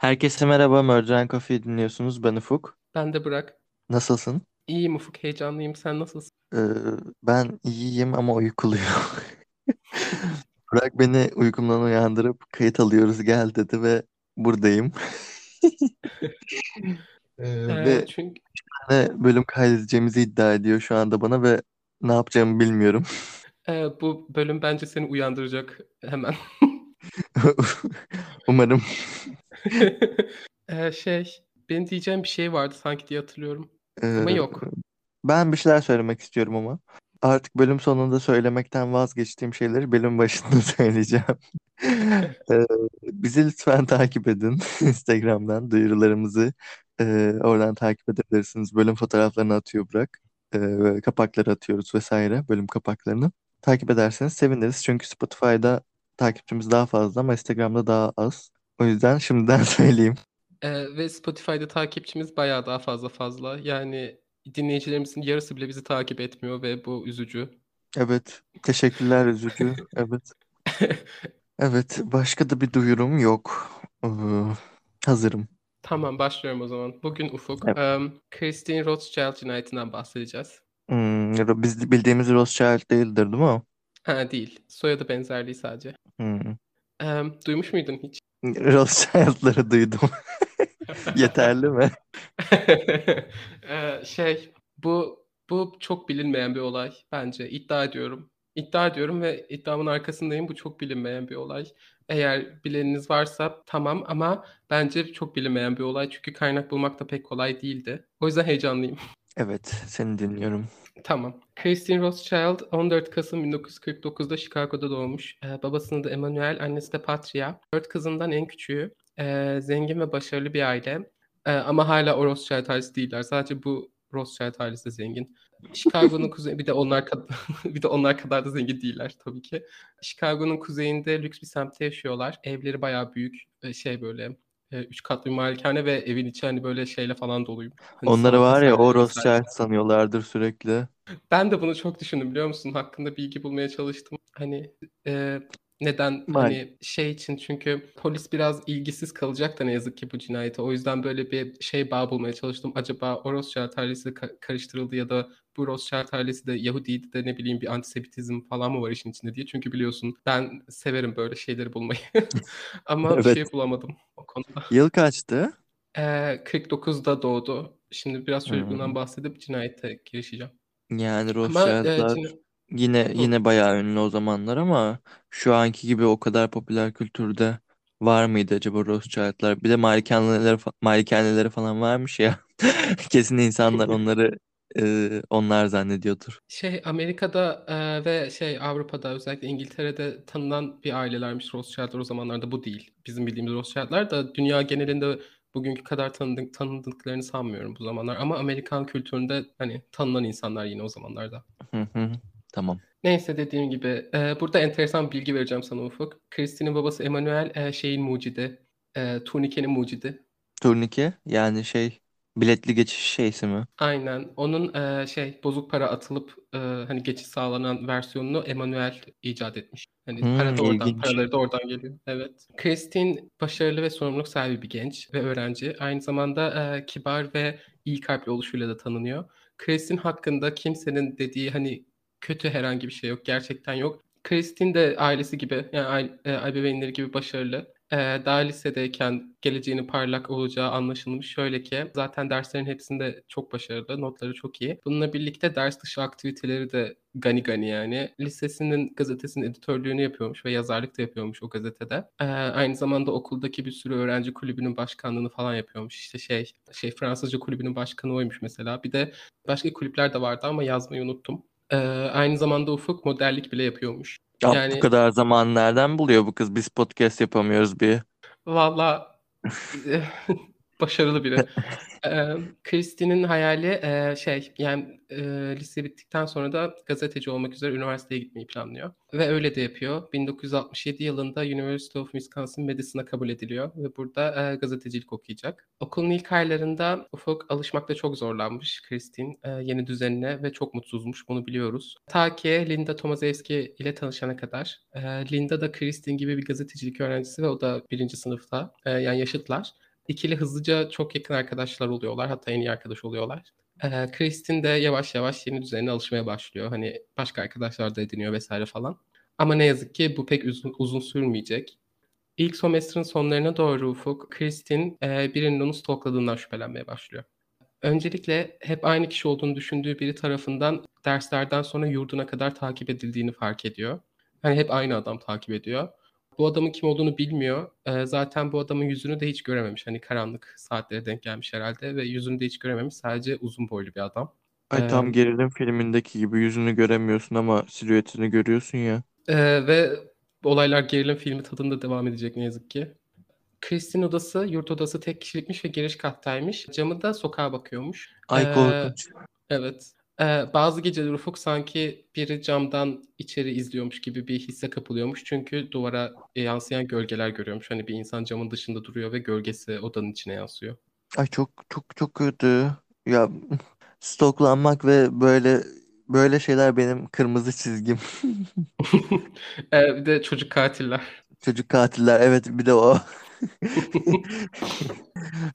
Herkese merhaba, Mercan Coffee dinliyorsunuz. Ben Ufuk. Ben de Burak. Nasılsın? İyiyim Ufuk, heyecanlıyım. Sen nasılsın? Ee, ben iyiyim ama uykuluyum. Burak beni uykumdan uyandırıp kayıt alıyoruz gel dedi ve buradayım. Ee, Ee, ve çünkü ne bölüm kaydedeceğimizi iddia ediyor şu anda bana ve ne yapacağımı bilmiyorum. e, bu bölüm bence seni uyandıracak hemen. Umarım. Ee, şey, benim diyeceğim bir şey vardı sanki diye hatırlıyorum. Ee, Ama yok. ben bir şeyler söylemek istiyorum ama. Artık bölüm sonunda söylemekten vazgeçtiğim şeyleri bölüm başında söyleyeceğim. Ee, bizi lütfen takip edin Instagram'dan duyurularımızı e, oradan takip edebilirsiniz. Bölüm fotoğraflarını atıyor Burak. Ve kapakları atıyoruz vesaire bölüm kapaklarını. Takip ederseniz seviniriz çünkü Spotify'da takipçimiz daha fazla ama Instagram'da daha az. O yüzden şimdiden söyleyeyim. Ee, ve Spotify'da takipçimiz bayağı daha fazla fazla. Yani dinleyicilerimizin yarısı bile bizi takip etmiyor ve bu üzücü. Evet, teşekkürler üzücü. Evet. Evet, başka da bir duyurum yok. Ee, hazırım. Tamam, başlıyorum o zaman. Bugün Ufuk, Evet. em, Christine Rothschild cinayetinden bahsedeceğiz. Hmm, biz bildiğimiz Rothschild değildir değil mi o? Ha değil, soyadı benzerliği sadece. Hmm. Em, duymuş muydun hiç? Rothschild'ları duydum. Yeterli mi? Ee, şey bu bu çok bilinmeyen bir olay bence iddia ediyorum. İddia ediyorum ve iddiamın arkasındayım. Bu çok bilinmeyen bir olay. Eğer bileniniz varsa tamam ama bence çok bilinmeyen bir olay. Çünkü kaynak bulmak da pek kolay değildi. O yüzden heyecanlıyım. Evet, seni dinliyorum. Tamam. Christine Rothschild 14 Kasım 1949'da Chicago'da doğmuş. Ee, babasının da Emmanuel, annesi de Patria. Dört kızından en küçüğü. Ee, zengin ve başarılı bir aile. Ee, ama hala o Rothschild ailesi değiller. Sadece bu Rothschild ailesi de zengin. Chicago'nun kuzeyi bir de onlar kadar bir de onlar kadar da zengin değiller tabii ki. Chicago'nun kuzeyinde lüks bir semtte yaşıyorlar. Evleri bayağı büyük. Şey böyle e, üç katlı bir malikane ve evin içi hani böyle şeyle falan doluyum. Hani Onları sanat var ya o. Rothschild sanıyorlardır sürekli. Ben de bunu çok düşündüm biliyor musun? Hakkında bilgi bulmaya çalıştım. Hani e, neden Mal. hani şey için çünkü polis biraz ilgisiz kalacak da ne yazık ki bu cinayete. O yüzden böyle bir şey bağ bulmaya çalıştım. Acaba o Rothschild ailesi karıştırıldı ya da bu Rothschild ailesi de Yahudiydi de ne bileyim bir antisemitizm falan mı var işin içinde diye. Çünkü biliyorsun ben severim böyle şeyleri bulmayı. Ama bir Evet. şey bulamadım o konuda. Yıl kaçtı? E, 49'da doğdu. Şimdi biraz çocukluğundan Hmm. bahsedip cinayete girişeceğim. Yani Ama e, Rothschild'lar cina- yine Hı. yine bayağı ünlü o zamanlar ama şu anki gibi o kadar popüler kültürde var mıydı acaba Rothschild'lar? Bir de malikaneleri, fa- malikaneleri falan varmış ya. Kesin insanlar onları e, onlar zannediyordur. Şey Amerika'da e, ve şey Avrupa'da özellikle İngiltere'de tanınan bir ailelermiş Rothschild'lar o zamanlarda bu değil. Bizim bildiğimiz Rothschild'lar da dünya genelinde bugünkü kadar tanıdık, tanıdıklarını sanmıyorum bu zamanlar. Ama Amerikan kültüründe hani tanınan insanlar yine o zamanlarda. Hı hı. Tamam. Neyse dediğim gibi e, burada enteresan bilgi vereceğim sana Ufuk. Christine'in babası Emmanuel e, şeyin mucidi. E, turnikenin mucidi. Turnike yani şey biletli geçiş şeysi mi? Aynen. Onun e, şey bozuk para atılıp e, hani geçiş sağlanan versiyonunu Emmanuel icat etmiş. Hani para Hmm, da oradan, ilginç. paraları da oradan geliyor. Evet. Christine başarılı ve sorumluluk sahibi bir genç ve öğrenci. Aynı zamanda e, kibar ve iyi kalpli oluşuyla da tanınıyor. Christine hakkında kimsenin dediği hani kötü herhangi bir şey yok. Gerçekten yok. Christine de ailesi gibi yani e, ebeveynleri gibi başarılı. Ee, daha lisedeyken geleceğinin parlak olacağı anlaşılmış. Şöyle ki zaten derslerin hepsinde çok başarılı, notları çok iyi. Bununla birlikte ders dışı aktiviteleri de gani gani yani. Lisesinin gazetesinin editörlüğünü yapıyormuş ve yazarlık da yapıyormuş o gazetede. Ee, aynı zamanda okuldaki bir sürü öğrenci kulübünün başkanlığını falan yapıyormuş. İşte şey, şey Fransızca kulübünün başkanı oymuş mesela. Bir de başka kulüpler de vardı ama yazmayı unuttum. Ee, aynı zamanda Ufuk modellik bile yapıyormuş. Ya bu Yani kadar zaman nereden buluyor bu kız? Biz podcast yapamıyoruz bir. Valla başarılı biri. Ee, Christie'nin hayali e, şey yani e, lise bittikten sonra da gazeteci olmak üzere üniversiteye gitmeyi planlıyor. Ve öyle de yapıyor. 1967 yılında University of Wisconsin Madison'a kabul ediliyor ve burada e, gazetecilik okuyacak. Okulun ilk aylarında Ufuk alışmakta çok zorlanmış Christine e, yeni düzenine ve çok mutsuzmuş bunu biliyoruz. Ta ki Linda Tomaszewski ile tanışana kadar. E, Linda da Christine gibi bir gazetecilik öğrencisi ve o da birinci sınıfta e, yani yaşıtlar. İkili hızlıca çok yakın arkadaşlar oluyorlar. Hatta en iyi arkadaş oluyorlar. Ee, Kristin de yavaş yavaş yeni düzenine alışmaya başlıyor. Hani başka arkadaşlar da ediniyor vesaire falan. Ama ne yazık ki bu pek uzun, uzun sürmeyecek. İlk semestrin sonlarına doğru Ufuk, Kristin e, birinin onu stalkladığından şüphelenmeye başlıyor. Öncelikle hep aynı kişi olduğunu düşündüğü biri tarafından derslerden sonra yurduna kadar takip edildiğini fark ediyor. Hani hep aynı adam takip ediyor. Bu adamın kim olduğunu bilmiyor. Ee, zaten bu adamın yüzünü de hiç görememiş. Hani karanlık saatlere denk gelmiş herhalde ve yüzünü de hiç görememiş. Sadece uzun boylu bir adam. Ay Ee, tam gerilim filmindeki gibi yüzünü göremiyorsun ama silüetini görüyorsun ya. Ee, ve olaylar gerilim filmi tadında devam edecek ne yazık ki. Kristin odası, yurt odası tek kişilikmiş ve giriş kattaymış. Camı da sokağa bakıyormuş. Ay Ee, korkunç. evet. Ee, bazı geceler Ufuk sanki biri camdan içeri izliyormuş gibi bir hisse kapılıyormuş. Çünkü duvara yansıyan gölgeler görüyormuş. Hani bir insan camın dışında duruyor ve gölgesi odanın içine yansıyor. Ay çok çok çok kötü. Ya stoklanmak ve böyle böyle şeyler benim kırmızı çizgim. Ee, bir de çocuk katiller. Çocuk katiller evet bir de o.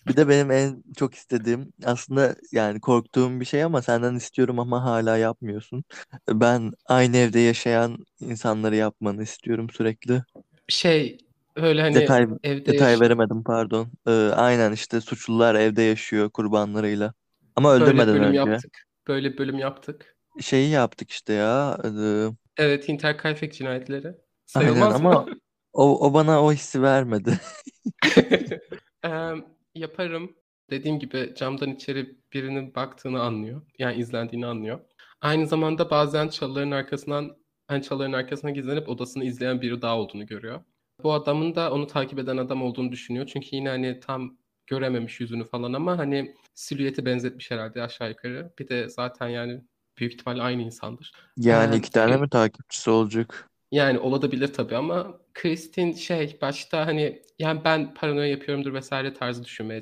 Bir de benim en çok istediğim aslında yani korktuğum bir şey ama senden istiyorum ama hala yapmıyorsun. Ben aynı evde yaşayan insanları yapmanı istiyorum sürekli. Şey öyle hani Detay evde detay yaş- veremedim pardon. Ee, aynen işte suçlular evde yaşıyor kurbanlarıyla. Ama böyle öldürmeden bölüm önce. yaptık. Böyle bölüm yaptık. Şeyi yaptık işte ya. ee, Evet, Hinterkaifeck cinayetleri. aynen Sayılmaz mı? ama o, o bana o hissi vermedi. Em, yaparım. Dediğim gibi camdan içeri birinin baktığını anlıyor. Yani izlendiğini anlıyor. Aynı zamanda bazen çalıların arkasından hani çalıların arkasına gizlenip odasını izleyen biri daha olduğunu görüyor. Bu adamın da onu takip eden adam olduğunu düşünüyor. Çünkü yine hani tam görememiş yüzünü falan ama hani silüeti benzetmiş herhalde aşağı yukarı. Bir de zaten yani büyük ihtimalle aynı insandır. Yani Em, iki tane mi takipçisi olacak? Yani olabilir tabii ama Kristin şey başta hani yani ben paranoya yapıyorumdur vesaire tarzı düşünmeye,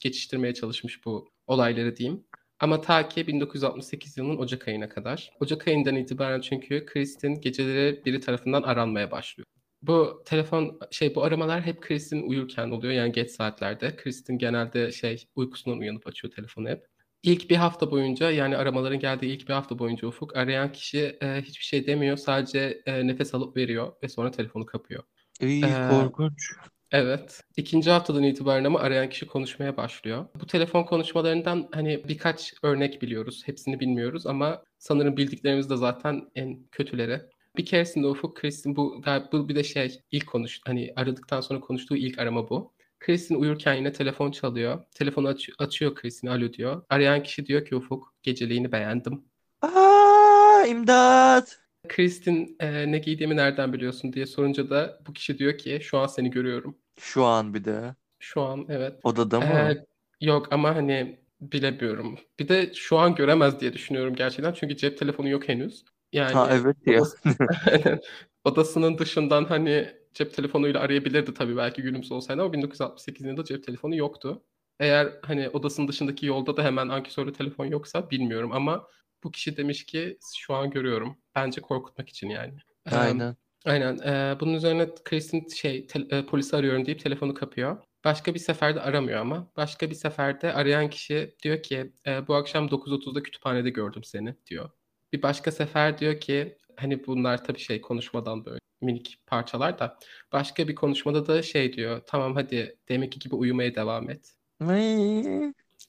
geçiştirmeye çalışmış bu olayları diyeyim. Ama ta ki 1968 yılının Ocak ayına kadar. Ocak ayından itibaren çünkü Kristin geceleri biri tarafından aranmaya başlıyor. Bu telefon şey bu aramalar hep Kristin uyurken oluyor yani geç saatlerde. Kristin genelde şey uykusundan uyanıp açıyor telefonu hep. İlk bir hafta boyunca yani aramaların geldiği ilk bir hafta boyunca Ufuk arayan kişi e, hiçbir şey demiyor. Sadece e, nefes alıp veriyor ve sonra telefonu kapıyor. İyi Ee, korkunç. Evet. İkinci haftadan itibaren ama arayan kişi konuşmaya başlıyor. Bu telefon konuşmalarından hani birkaç örnek biliyoruz. Hepsini bilmiyoruz ama sanırım bildiklerimiz de zaten en kötüleri. Bir keresinde Ufuk Kristin bu, gal- bu bir de şey ilk konuş hani aradıktan sonra konuştuğu ilk arama bu. Kristin uyurken yine telefon çalıyor. Telefonu aç- açıyor Kristin alo diyor. Arayan kişi diyor ki Ufuk geceliğini beğendim. Aa, imdat. Kristin "E, ne giydiğimi nereden biliyorsun diye sorunca da bu kişi diyor ki şu an seni görüyorum. Şu an bir de. Şu an evet. Odada mı? Ee, yok ama hani bilemiyorum. Bir de şu an göremez diye düşünüyorum gerçekten. Çünkü cep telefonu yok henüz. Yani Ha evet ya. odası- odasının dışından hani cep telefonuyla arayabilirdi tabii belki günümüz olsaydı ama 1968 yılında cep telefonu yoktu. Eğer hani odasının dışındaki yolda da hemen ankesörlü telefon yoksa bilmiyorum ama bu kişi demiş ki şu an görüyorum. Bence korkutmak için yani. Ee, Aynen. Aynen. Ee, bunun üzerine Kristin şey te- e, polisi arıyorum deyip telefonu kapıyor. Başka bir seferde aramıyor ama. Başka bir seferde arayan kişi diyor ki "E, bu akşam 9.30'da kütüphanede gördüm seni diyor. Bir başka sefer diyor ki hani bunlar tabii şey konuşmadan böyle minik parçalar da. Başka bir konuşmada da şey diyor tamam hadi demek gibi uyumaya devam et.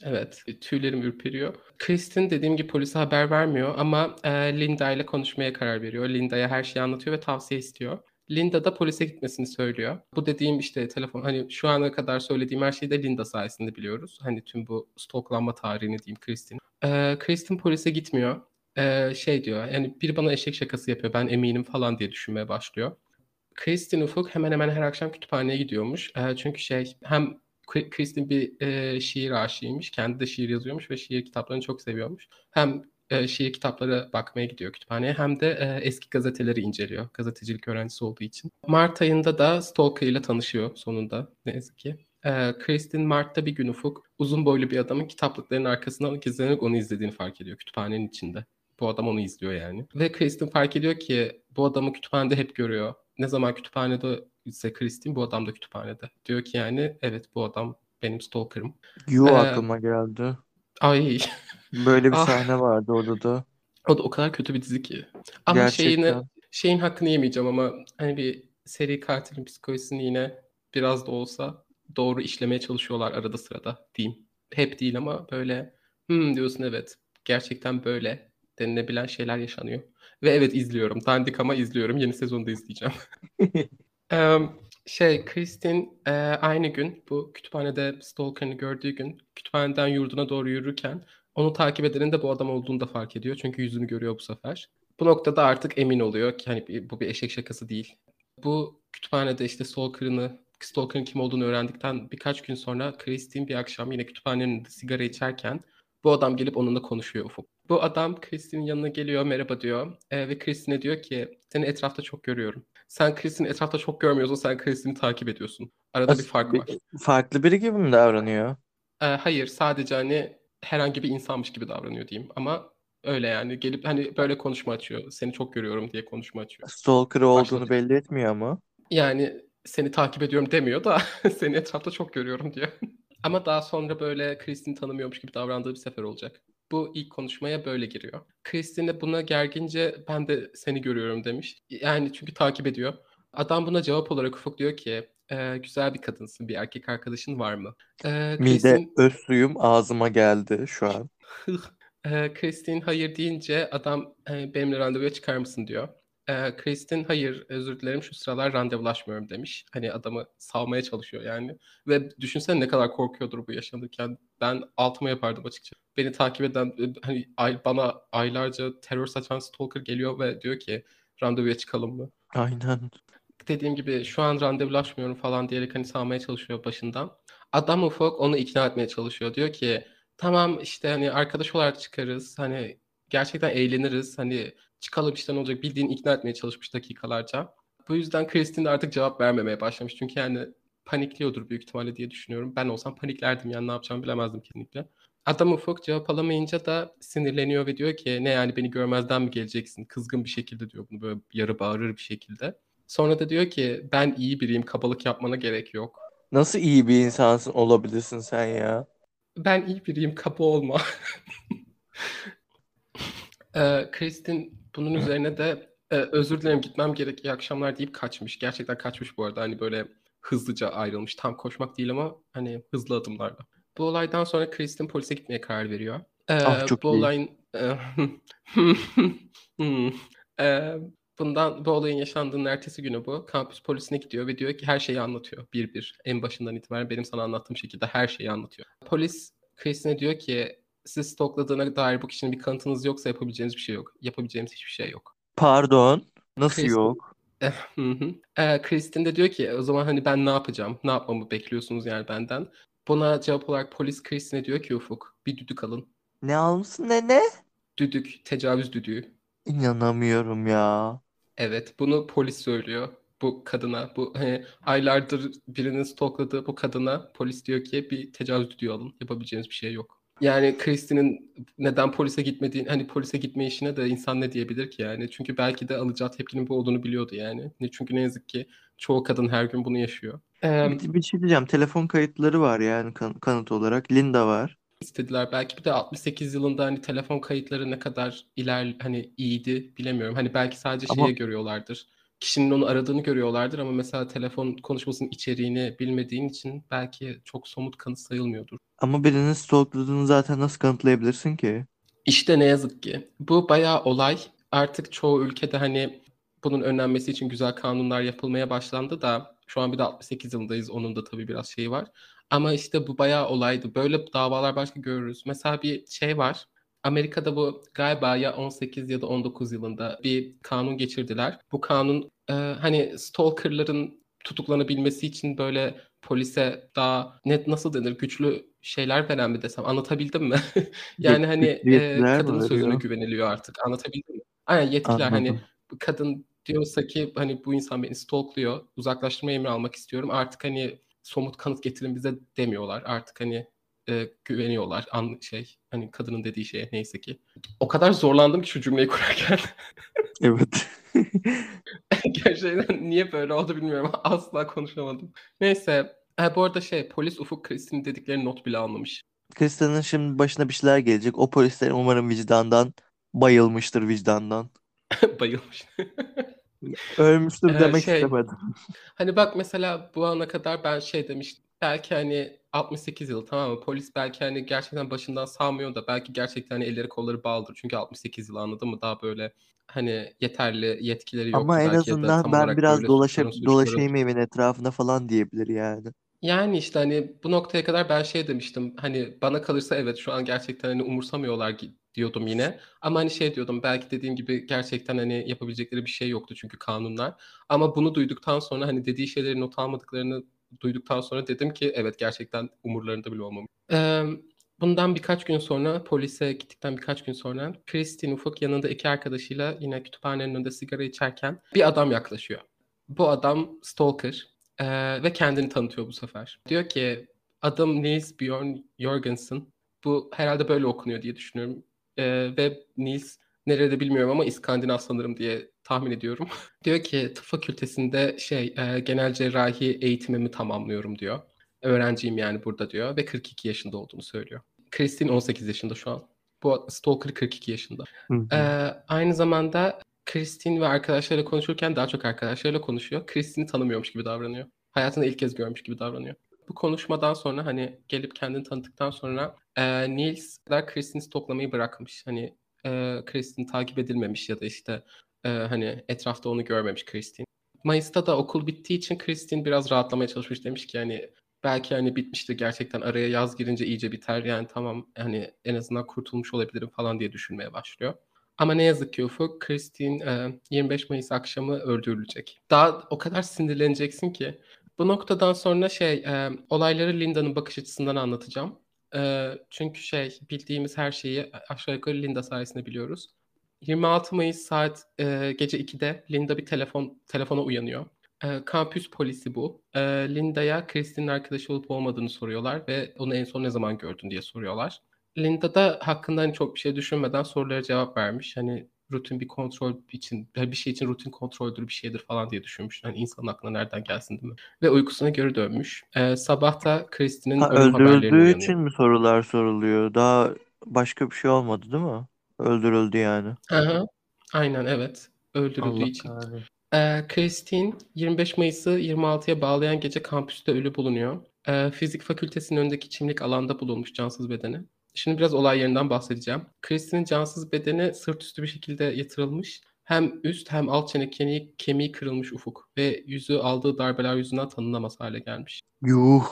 Evet, tüylerim ürperiyor. Kristin dediğim gibi polise haber vermiyor ama e, Linda ile konuşmaya karar veriyor. Linda'ya her şeyi anlatıyor ve tavsiye istiyor. Linda da polise gitmesini söylüyor. Bu dediğim işte telefon hani şu ana kadar söylediğim her şeyi de Linda sayesinde biliyoruz. Hani tüm bu stalklanma tarihini diyeyim Kristin. E, Kristin polise gitmiyor. E, şey diyor yani biri bana eşek şakası yapıyor ben eminim falan diye düşünmeye başlıyor. Kristin Ufuk hemen hemen her akşam kütüphaneye gidiyormuş. E, çünkü şey hem Kri- Kristin bir e, şiir aşığıymış. Kendi de şiir yazıyormuş ve şiir kitaplarını çok seviyormuş. Hem e, şiir kitapları bakmaya gidiyor kütüphaneye hem de e, eski gazeteleri inceliyor. Gazetecilik öğrencisi olduğu için. Mart ayında da Stalker ile tanışıyor sonunda ne yazık ki. Kristin Mart'ta bir gün Ufuk uzun boylu bir adamın kitaplıkların arkasından gizlenerek onu izlediğini fark ediyor kütüphanenin içinde. Bu adam onu izliyor yani. Ve Kristin fark ediyor ki bu adamı kütüphanede hep görüyor. Ne zaman kütüphanede ise Kristin bu adam da kütüphanede. Diyor ki yani evet bu adam benim stalker'ım. You Ee, aklıma geldi. Ay Böyle bir Ah. sahne vardı odada. o da o kadar kötü bir dizi ki. Ama şeyini Gerçekten. şeyin hakkını yemeyeceğim ama hani bir seri katilin psikolojisini yine biraz da olsa doğru işlemeye çalışıyorlar arada sırada diyeyim. Hep değil ama böyle hmm diyorsun evet gerçekten böyle denilebilen şeyler yaşanıyor. Ve evet izliyorum. Dandik ama izliyorum. Yeni sezonu da izleyeceğim. Em, şey Kristin e, aynı gün bu kütüphanede Stalker'ını gördüğü gün kütüphaneden yurduna doğru yürürken onu takip edenin de bu adam olduğunu da fark ediyor. Çünkü yüzünü görüyor bu sefer. Bu noktada artık emin oluyor ki hani bu bir eşek şakası değil. Bu kütüphanede işte Stalker'ını Stalker'ın kim olduğunu öğrendikten birkaç gün sonra Kristin bir akşam yine kütüphanenin sigara içerken bu adam gelip onunla konuşuyor Ufuk. Bu adam Kristin'in yanına geliyor merhaba diyor E, ve Kristin'e diyor ki seni etrafta çok görüyorum. Sen Kristin'i etrafta çok görmüyorsun sen Kristin'i takip ediyorsun. Arada bir As- fark bir- var. Farklı biri gibi mi davranıyor? E, hayır sadece hani herhangi bir insanmış gibi davranıyor diyeyim ama öyle yani gelip hani böyle konuşma açıyor. Seni çok görüyorum diye konuşma açıyor. Stalker olduğunu Başladı. belli etmiyor ama. Yani seni takip ediyorum demiyor da seni etrafta çok görüyorum diyor. Ama daha sonra böyle Kristin tanımıyormuş gibi davrandığı bir sefer olacak. Bu ilk konuşmaya böyle giriyor. Kristin de buna gergince ben de seni görüyorum demiş. Yani çünkü takip ediyor. Adam buna cevap olarak Ufuk diyor ki "E, güzel bir kadınsın bir erkek arkadaşın var mı? E, Mide Kristin öz suyum ağzıma geldi şu an. e, Kristin hayır deyince adam e, benimle randevuya çıkar mısın diyor. E, Kristin hayır özür dilerim şu sıralar randevulaşmıyorum demiş. Hani adamı savmaya çalışıyor yani. Ve düşünsene ne kadar korkuyordur bu yaşanırken. Ben altıma yapardım açıkçası. Beni takip eden e, hani ay, bana aylarca terör saçan stalker geliyor ve diyor ki randevuya çıkalım mı? Aynen. dediğim gibi şu an randevulaşmıyorum falan diyerek hani sağmaya çalışıyor başından. Adam ufak onu ikna etmeye çalışıyor. Diyor ki tamam işte hani arkadaş olarak çıkarız. Hani gerçekten eğleniriz. Hani çıkalım işte ne olacak bildiğin ikna etmeye çalışmış dakikalarca. Bu yüzden Kristin de artık cevap vermemeye başlamış. Çünkü yani panikliyordur büyük ihtimalle diye düşünüyorum. Ben olsam paniklerdim yani ne yapacağımı bilemezdim kesinlikle. Adam ufak cevap alamayınca da sinirleniyor ve diyor ki ne yani beni görmezden mi geleceksin? Kızgın bir şekilde diyor bunu böyle yarı bağırır bir şekilde. Sonra da diyor ki ben iyi biriyim kabalık yapmana gerek yok. Nasıl iyi bir insansın olabilirsin sen ya? Ben iyi biriyim kaba olma. Ee, Kristin bunun üzerine de e, özür dilerim gitmem gerek iyi akşamlar deyip kaçmış. Gerçekten kaçmış bu arada hani böyle hızlıca ayrılmış. Tam koşmak değil ama hani hızlı adımlarla. Bu olaydan sonra Kristin polise gitmeye karar veriyor. Ee, Ah, çok bu iyi. olayın. Ee, bundan bu olayın yaşandığının ertesi günü bu. Kampüs polisine gidiyor ve diyor ki her şeyi anlatıyor bir bir. En başından itibaren benim sana anlattığım şekilde her şeyi anlatıyor. Polis Chris'ine diyor ki sizi stokladığına dair bu kişinin bir kanıtınız yoksa yapabileceğiniz bir şey yok. Yapabileceğimiz hiçbir şey yok. Pardon. Nasıl Kristin- yok? Hı hı. Ee, Kristin de diyor ki o zaman hani ben ne yapacağım? Ne yapmamı bekliyorsunuz yani benden? Buna cevap olarak polis Kristin'e diyor ki Ufuk bir düdük alın. Ne almışsın ne ne? Düdük, tecavüz düdüğü. İnanamıyorum ya. Evet, bunu polis söylüyor bu kadına. Bu hani aylardır birinin stokladığı bu kadına polis diyor ki bir tecavüz düdüğü alın. Yapabileceğiniz bir şey yok. Yani Kristin'in neden polise gitmediğini, hani polise gitme işine de insan ne diyebilir ki yani? Çünkü belki de alacağı tepkinin bu olduğunu biliyordu yani. Ne çünkü ne yazık ki çoğu kadın her gün bunu yaşıyor. Ee, Bir, bir şey diyeceğim. Telefon kayıtları var yani kan- kanıt olarak. Linda var. istediler. Belki bir de 68 yılında hani telefon kayıtları ne kadar iler hani iyiydi bilemiyorum. Hani belki sadece Ama- şeye görüyorlardır. Kişinin onu aradığını görüyorlardır ama mesela telefon konuşmasının içeriğini bilmediğin için belki çok somut kanıt sayılmıyordur. Ama birinin stalkladığını zaten nasıl kanıtlayabilirsin ki? İşte ne yazık ki. Bu bayağı olay. Artık çoğu ülkede hani bunun önlenmesi için güzel kanunlar yapılmaya başlandı da şu an bir de 68 yılındayız. Onun da tabii biraz şeyi var. Ama işte bu bayağı olaydı. Böyle davalar başka görürüz. Mesela bir şey var. Amerika'da bu galiba ya 18 ya da 19 yılında bir kanun geçirdiler. Bu kanun e, hani stalkerların tutuklanabilmesi için böyle polise daha net nasıl denir güçlü şeyler veren mi desem anlatabildim mi? yani hani e, kadının sözüne güveniliyor artık anlatabildim mi? Aynen yetkiler hani Anladım. bu kadın diyorsa ki hani bu insan beni stalkluyor uzaklaştırma emri almak istiyorum artık hani somut kanıt getirin bize demiyorlar artık hani e, güveniyorlar an şey hani kadının dediği şeye neyse ki. O kadar zorlandım ki şu cümleyi kurarken. Evet. Gerçekten niye böyle oldu bilmiyorum. Asla konuşamadım. Neyse. Ha, bu arada şey polis Ufuk Kristin'in dediklerini not bile almamış. Kristen'in şimdi başına bir şeyler gelecek. O polisler umarım vicdandan bayılmıştır vicdandan. Bayılmış. Ölmüştür Ee, demek şey- istemedim. Hani bak mesela bu ana kadar ben şey demiştim. Belki hani 68 yıl tamam mı? Polis belki hani gerçekten başından sağmıyor da belki gerçekten hani elleri kolları bağlıdır. Çünkü 68 yıl anladın mı? Daha böyle hani yeterli yetkileri yoktu Ama en azından ben biraz suçların- dolaşayım evin etrafına falan diyebilir yani. Yani işte hani bu noktaya kadar ben şey demiştim. Hani bana kalırsa evet şu an gerçekten hani umursamıyorlar diyordum yine. Ama hani şey diyordum belki dediğim gibi gerçekten hani yapabilecekleri bir şey yoktu çünkü kanunlar. Ama bunu duyduktan sonra hani dediği şeyleri not almadıklarını duyduktan sonra dedim ki evet gerçekten umurlarında bile olmamış. Ee, bundan birkaç gün sonra polise gittikten birkaç gün sonra Christine Ufuk yanında iki arkadaşıyla yine kütüphanenin önünde sigara içerken bir adam yaklaşıyor. Bu adam stalker. Ee, ve kendini tanıtıyor bu sefer. Diyor ki adım Nils Bjorn Jorgensen. Bu herhalde böyle okunuyor diye düşünüyorum. Ee, ve Nils nerede bilmiyorum ama İskandinav sanırım diye tahmin ediyorum. diyor ki tıp fakültesinde şey e, genel cerrahi eğitimimi tamamlıyorum diyor. Öğrenciyim yani burada diyor ve 42 yaşında olduğunu söylüyor. Christine 18 yaşında şu an. Bu Stalker 42 yaşında. Hı hı. Ee, aynı zamanda Christine ve arkadaşlarıyla konuşurken daha çok arkadaşlarıyla konuşuyor. Christine'i tanımıyormuş gibi davranıyor. Hayatında ilk kez görmüş gibi davranıyor. Bu konuşmadan sonra hani gelip kendini tanıttıktan sonra e, Niels da Christine'i toplamayı bırakmış. Hani e, Christine takip edilmemiş ya da işte e, hani etrafta onu görmemiş Christine. Mayıs'ta da okul bittiği için Christine biraz rahatlamaya çalışmış. Demiş ki hani belki hani bitmiştir gerçekten araya yaz girince iyice biter yani tamam hani en azından kurtulmuş olabilirim falan diye düşünmeye başlıyor. Ama ne yazık ki Ufuk, Christine e, 25 Mayıs akşamı öldürülecek. Daha o kadar sinirleneceksin ki. Bu noktadan sonra şey, e, olayları Linda'nın bakış açısından anlatacağım. E, çünkü şey, bildiğimiz her şeyi aşağı yukarı Linda sayesinde biliyoruz. 26 Mayıs saat e, gece 2'de Linda bir telefon telefona uyanıyor. E, kampüs polisi bu. E, Linda'ya Christine'in arkadaşı olup olmadığını soruyorlar ve onu en son ne zaman gördün diye soruyorlar. Linda da hakkında hani çok bir şey düşünmeden sorulara cevap vermiş. Hani rutin bir kontrol için, bir şey için rutin kontroldür bir şeydir falan diye düşünmüş. Hani insanın aklına nereden gelsin değil mi? Ve uykusuna geri dönmüş. Ee, sabah da Christine'in Ha, ölüm haberlerini öldürüldüğü uyanıyor. için mi sorular soruluyor? Daha başka bir şey olmadı değil mi? Öldürüldü yani. Aha, aynen evet. Öldürüldüğü Allah için. kahretsin. Ee, Christine 25 Mayıs'ı 26'ya bağlayan gece kampüste ölü bulunuyor. Ee, fizik fakültesinin önündeki çimlik alanda bulunmuş cansız bedeni. Şimdi biraz olay yerinden bahsedeceğim. Christine'in cansız bedeni sırt üstü bir şekilde yatırılmış. Hem üst hem alt çene kemiği, kemiği kırılmış ufuk ve yüzü aldığı darbeler yüzünden tanınamaz hale gelmiş. Yuh.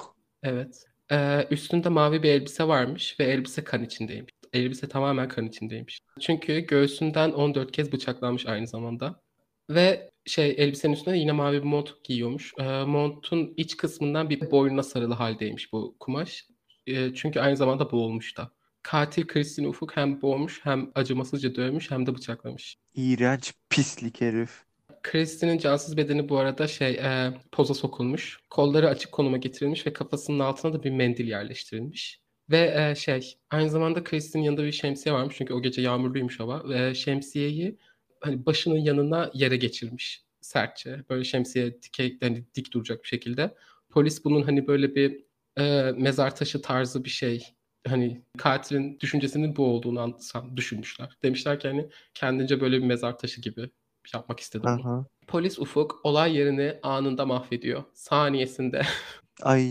Evet. Ee, üstünde mavi bir elbise varmış ve elbise kan içindeymiş. Elbise tamamen kan içindeymiş. Çünkü göğsünden 14 kez bıçaklanmış aynı zamanda. Ve şey elbisenin üstüne yine mavi bir mont giyiyormuş. Ee, montun iç kısmından bir boynuna sarılı haldeymiş bu kumaş. Ee, çünkü aynı zamanda boğulmuş da. Katil Christine Ufuk hem boğmuş hem acımasızca dövmüş hem de bıçaklamış. İğrenç pislik herif. Christine'in cansız bedeni bu arada şey e, poza sokulmuş. Kolları açık konuma getirilmiş ve kafasının altına da bir mendil yerleştirilmiş. Ve e, şey aynı zamanda Christine'in yanında bir şemsiye varmış çünkü o gece yağmurluymuş hava. Ve şemsiyeyi hani başının yanına yere geçirmiş sertçe. Böyle şemsiye dikey, hani dik duracak bir şekilde. Polis bunun hani böyle bir e, mezar taşı tarzı bir şey hani katilin düşüncesinin bu olduğunu an- düşünmüşler. Demişler ki hani kendince böyle bir mezar taşı gibi yapmak istedim. Aha. Polis Ufuk olay yerini anında mahvediyor. Saniyesinde. Ay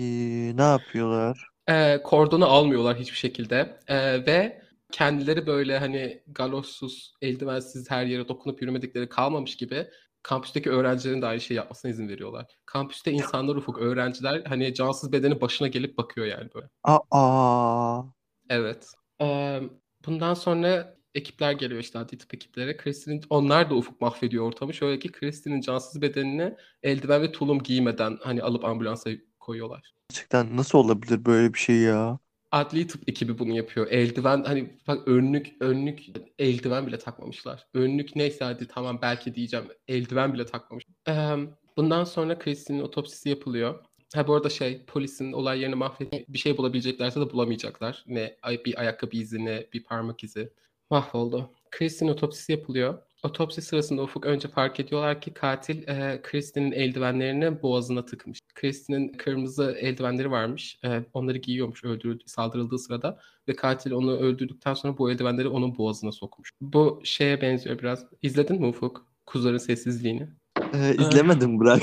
ne yapıyorlar? Ee, kordonu almıyorlar hiçbir şekilde. Ee, ve kendileri böyle hani galossuz, eldivensiz her yere dokunup yürümedikleri kalmamış gibi kampüsteki öğrencilerin de aynı şeyi yapmasına izin veriyorlar. Kampüste insanlar ufuk, öğrenciler hani cansız bedeni başına gelip bakıyor yani böyle. Aa. Evet. Ee, bundan sonra ekipler geliyor işte adli tıp ekipleri. Kristin'in onlar da ufuk mahvediyor ortamı. Şöyle ki Kristin'in cansız bedenini eldiven ve tulum giymeden hani alıp ambulansa koyuyorlar. Gerçekten nasıl olabilir böyle bir şey ya? Adli tıp ekibi bunu yapıyor. Eldiven hani bak önlük önlük eldiven bile takmamışlar. Önlük neyse hadi tamam belki diyeceğim. Eldiven bile takmamış. Ee, bundan sonra Kristin'in otopsisi yapılıyor. Ha bu arada şey polisin olay yerini mahvedip bir şey bulabileceklerse de bulamayacaklar. Ne bir ayakkabı izi ne bir parmak izi. Mahvoldu. Chris'in otopsisi yapılıyor. Otopsi sırasında Ufuk önce fark ediyorlar ki katil e, Kristin'in eldivenlerini boğazına tıkmış. Kristin'in kırmızı eldivenleri varmış. E, onları giyiyormuş öldürüldü, saldırıldığı sırada ve katil onu öldürdükten sonra bu eldivenleri onun boğazına sokmuş. Bu şeye benziyor biraz. İzledin mi Ufuk? Kuzuların sessizliğini. Ee, izlemedim Burak.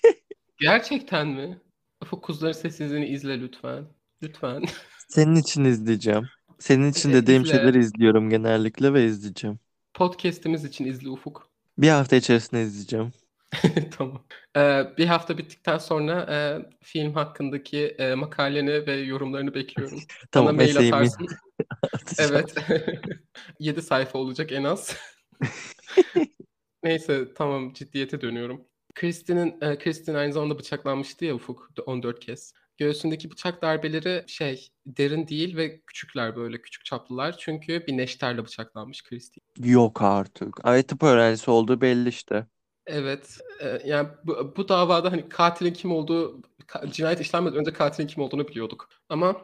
Gerçekten mi? Ufuk Kuzuların Sessizliğini izle lütfen. Lütfen. Senin için izleyeceğim. Senin için dediğim izle. şeyleri izliyorum genellikle ve izleyeceğim. Podcast'imiz için izle Ufuk. Bir hafta içerisinde izleyeceğim. Tamam. Ee, bir hafta bittikten sonra e, film hakkındaki e, makaleni ve yorumlarını bekliyorum. Bana Tamam mail mesleğimi atarsın. Evet. 7 sayfa olacak en az. Neyse tamam ciddiyete dönüyorum. Kristin'in e, Kristin aynı zamanda bıçaklanmıştı ya Ufuk 14 kez. Göğsündeki bıçak darbeleri şey derin değil ve küçükler böyle küçük çaplılar. Çünkü bir neşterle bıçaklanmış Kristin. Yok artık. Ay tıp öğrencisi olduğu belli işte. Evet. e, yani bu, bu davada hani katilin kim olduğu ka- cinayet işlenmeden önce katilin kim olduğunu biliyorduk. Ama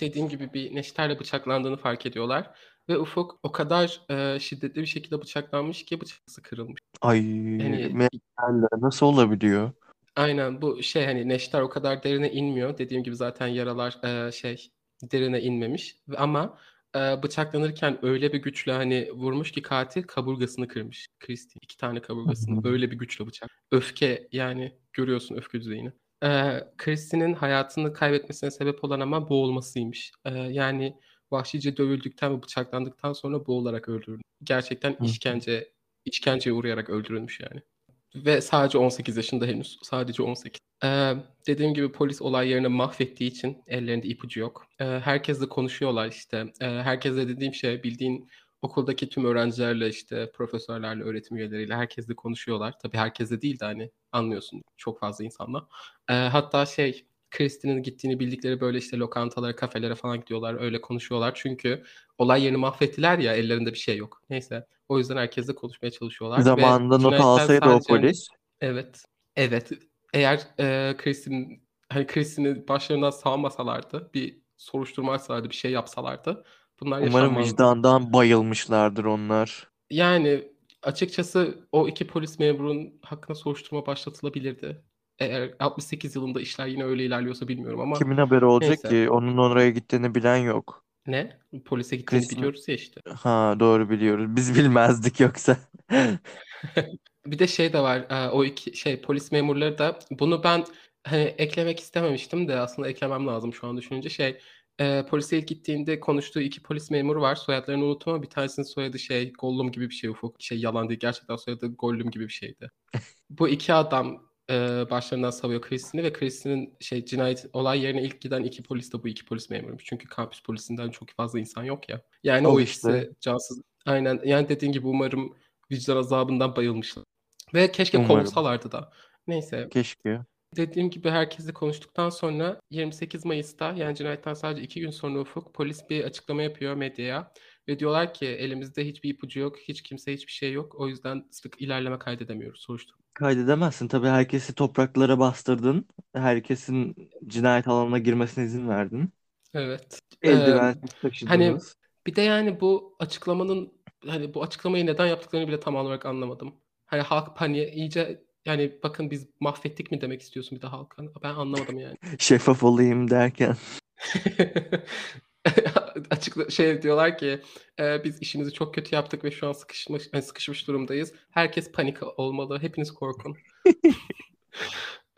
dediğim gibi bir neşterle bıçaklandığını fark ediyorlar. Ve Ufuk o kadar e, şiddetli bir şekilde bıçaklanmış ki bıçaklısı kırılmış. Ay Yani nasıl olabiliyor? Aynen bu şey hani neşter o kadar derine inmiyor. Dediğim gibi zaten yaralar e, şey derine inmemiş. Ama e, bıçaklanırken öyle bir güçle hani vurmuş ki katil kaburgasını kırmış. Christie iki tane kaburgasını öyle bir güçle bıçak. Öfke yani görüyorsun öfke düzeyini. E, Christie'nin hayatını kaybetmesine sebep olan ama boğulmasıymış. E, yani vahşice dövüldükten ve bıçaklandıktan sonra boğularak öldürülmüş. Gerçekten işkence işkenceye uğrayarak öldürülmüş yani. Ve sadece 18 yaşında henüz. Sadece 18. Ee, dediğim gibi polis olay yerini mahvettiği için ellerinde ipucu yok. Ee, herkesle konuşuyorlar işte. Ee, herkesle dediğim şey bildiğin okuldaki tüm öğrencilerle işte profesörlerle, öğretim üyeleriyle herkesle konuşuyorlar. Tabii herkesle değil de hani anlıyorsun çok fazla insanla. Ee, hatta şey Kristin'in gittiğini bildikleri böyle işte lokantalara, kafelere falan gidiyorlar. Öyle konuşuyorlar. Çünkü olay yerini mahvettiler ya ellerinde bir şey yok. Neyse. O yüzden herkesle konuşmaya çalışıyorlar. Ve Zamanında not cinayetten alsaydı o sadece polis. evet evet eğer e, Kristin hani Kristin'i başlarından salmasalardı bir soruşturma açsalardı bir şey yapsalardı bunlar Umarım yaşanmazdı. vicdandan bayılmışlardır onlar. Yani açıkçası o iki polis memurun hakkında soruşturma başlatılabilirdi. Eğer 68 yılında işler yine öyle ilerliyorsa bilmiyorum ama Kimin haberi olacak neyse. ki? Onun oraya gittiğini bilen yok. Ne? Polise gittiğini Kristin biliyoruz ya işte. ha doğru biliyoruz. Biz bilmezdik yoksa. Bir de şey de var. e, O iki şey polis memurları da bunu ben hani eklemek istememiştim de aslında eklemem lazım şu an düşününce şey e, polise ilk gittiğinde konuştuğu iki polis memuru var. Soyadlarını unuttum ama bir tanesinin soyadı şey Gollum gibi bir şey Ufuk. Şey yalan değil gerçekten soyadı Gollum gibi bir şeydi. Bu iki adam e, başlarından savuyor Kristin'i ve Kristin'in şey cinayet olay yerine ilk giden iki polis de bu iki polis memuruymuş. Çünkü kampüs polisinden çok fazla insan yok ya. Yani Al o işte. ikisi cansız. Aynen yani dediğin gibi umarım vicdan azabından bayılmışlar. Ve keşke Umarım. kovulsalardı da. Neyse. Keşke. Dediğim gibi herkesle konuştuktan sonra 28 Mayıs'ta yani cinayetten sadece iki gün sonra Ufuk polis bir açıklama yapıyor medyaya. Ve diyorlar ki elimizde hiçbir ipucu yok, hiç kimse hiçbir şey yok. O yüzden sık ilerleme kaydedemiyoruz soruşturma. Kaydedemezsin. Tabii herkesi topraklara bastırdın. Herkesin cinayet alanına girmesine izin verdin. Evet. Ee, Eldivensiz hani bir de yani bu açıklamanın hani bu açıklamayı neden yaptıklarını bile tam olarak anlamadım. Hani halk paniğe iyice yani bakın biz mahvettik mi demek istiyorsun bir de halka? Ben anlamadım yani. Şeffaf olayım derken. Açıkla şey diyorlar ki e, biz işimizi çok kötü yaptık ve şu an sıkışmış yani sıkışmış durumdayız. Herkes panik olmalı. Hepiniz korkun.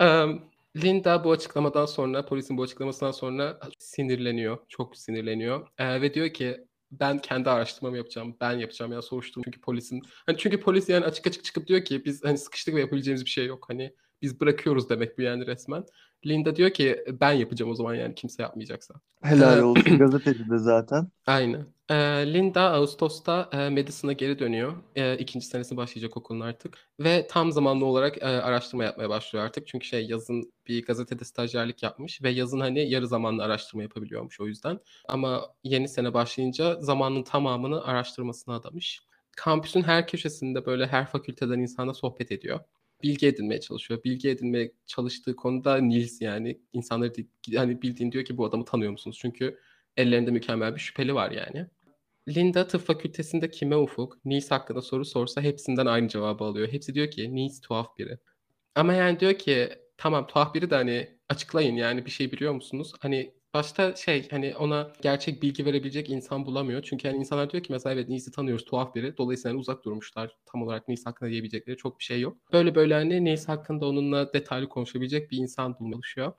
Em, Linda bu açıklamadan sonra, polisin bu açıklamasından sonra sinirleniyor. Çok sinirleniyor. E, ve diyor ki ben kendi araştırmamı yapacağım. Ben yapacağım ya soruşturma. Çünkü polisin hani çünkü polis yani açık açık çıkıp diyor ki biz hani sıkıştık ve yapabileceğimiz bir şey yok. Hani biz bırakıyoruz demek bu yani resmen. Linda diyor ki ben yapacağım o zaman yani kimse yapmayacaksa. Helal Ee, olsun gazeteci de zaten. Aynen. Ee, Linda Ağustos'ta e, Madison'a geri dönüyor. E, ikinci senesi başlayacak okulun artık. Ve tam zamanlı olarak e, araştırma yapmaya başlıyor artık. Çünkü şey yazın bir gazetede stajyerlik yapmış ve yazın hani yarı zamanlı araştırma yapabiliyormuş o yüzden. Ama yeni sene başlayınca zamanın tamamını araştırmasına adamış. Kampüsün her köşesinde böyle her fakülteden insanla sohbet ediyor. Bilgi edinmeye çalışıyor. Bilgi edinmeye çalıştığı konuda Nils yani insanları hani bildiğin diyor ki bu adamı tanıyor musunuz? Çünkü ellerinde mükemmel bir şüpheli var yani. Linda tıp fakültesinde kime Ufuk, Nice hakkında soru sorsa hepsinden aynı cevabı alıyor. Hepsi diyor ki Nice tuhaf biri. Ama yani diyor ki tamam tuhaf biri de hani açıklayın yani bir şey biliyor musunuz? Hani başta şey hani ona gerçek bilgi verebilecek insan bulamıyor. Çünkü hani insanlar diyor ki mesela evet Nice'i tanıyoruz tuhaf biri. Dolayısıyla hani uzak durmuşlar. Tam olarak Nice hakkında diyebilecekleri çok bir şey yok. Böyle böyle hani Nice hakkında onunla detaylı konuşabilecek bir insan bulmaya.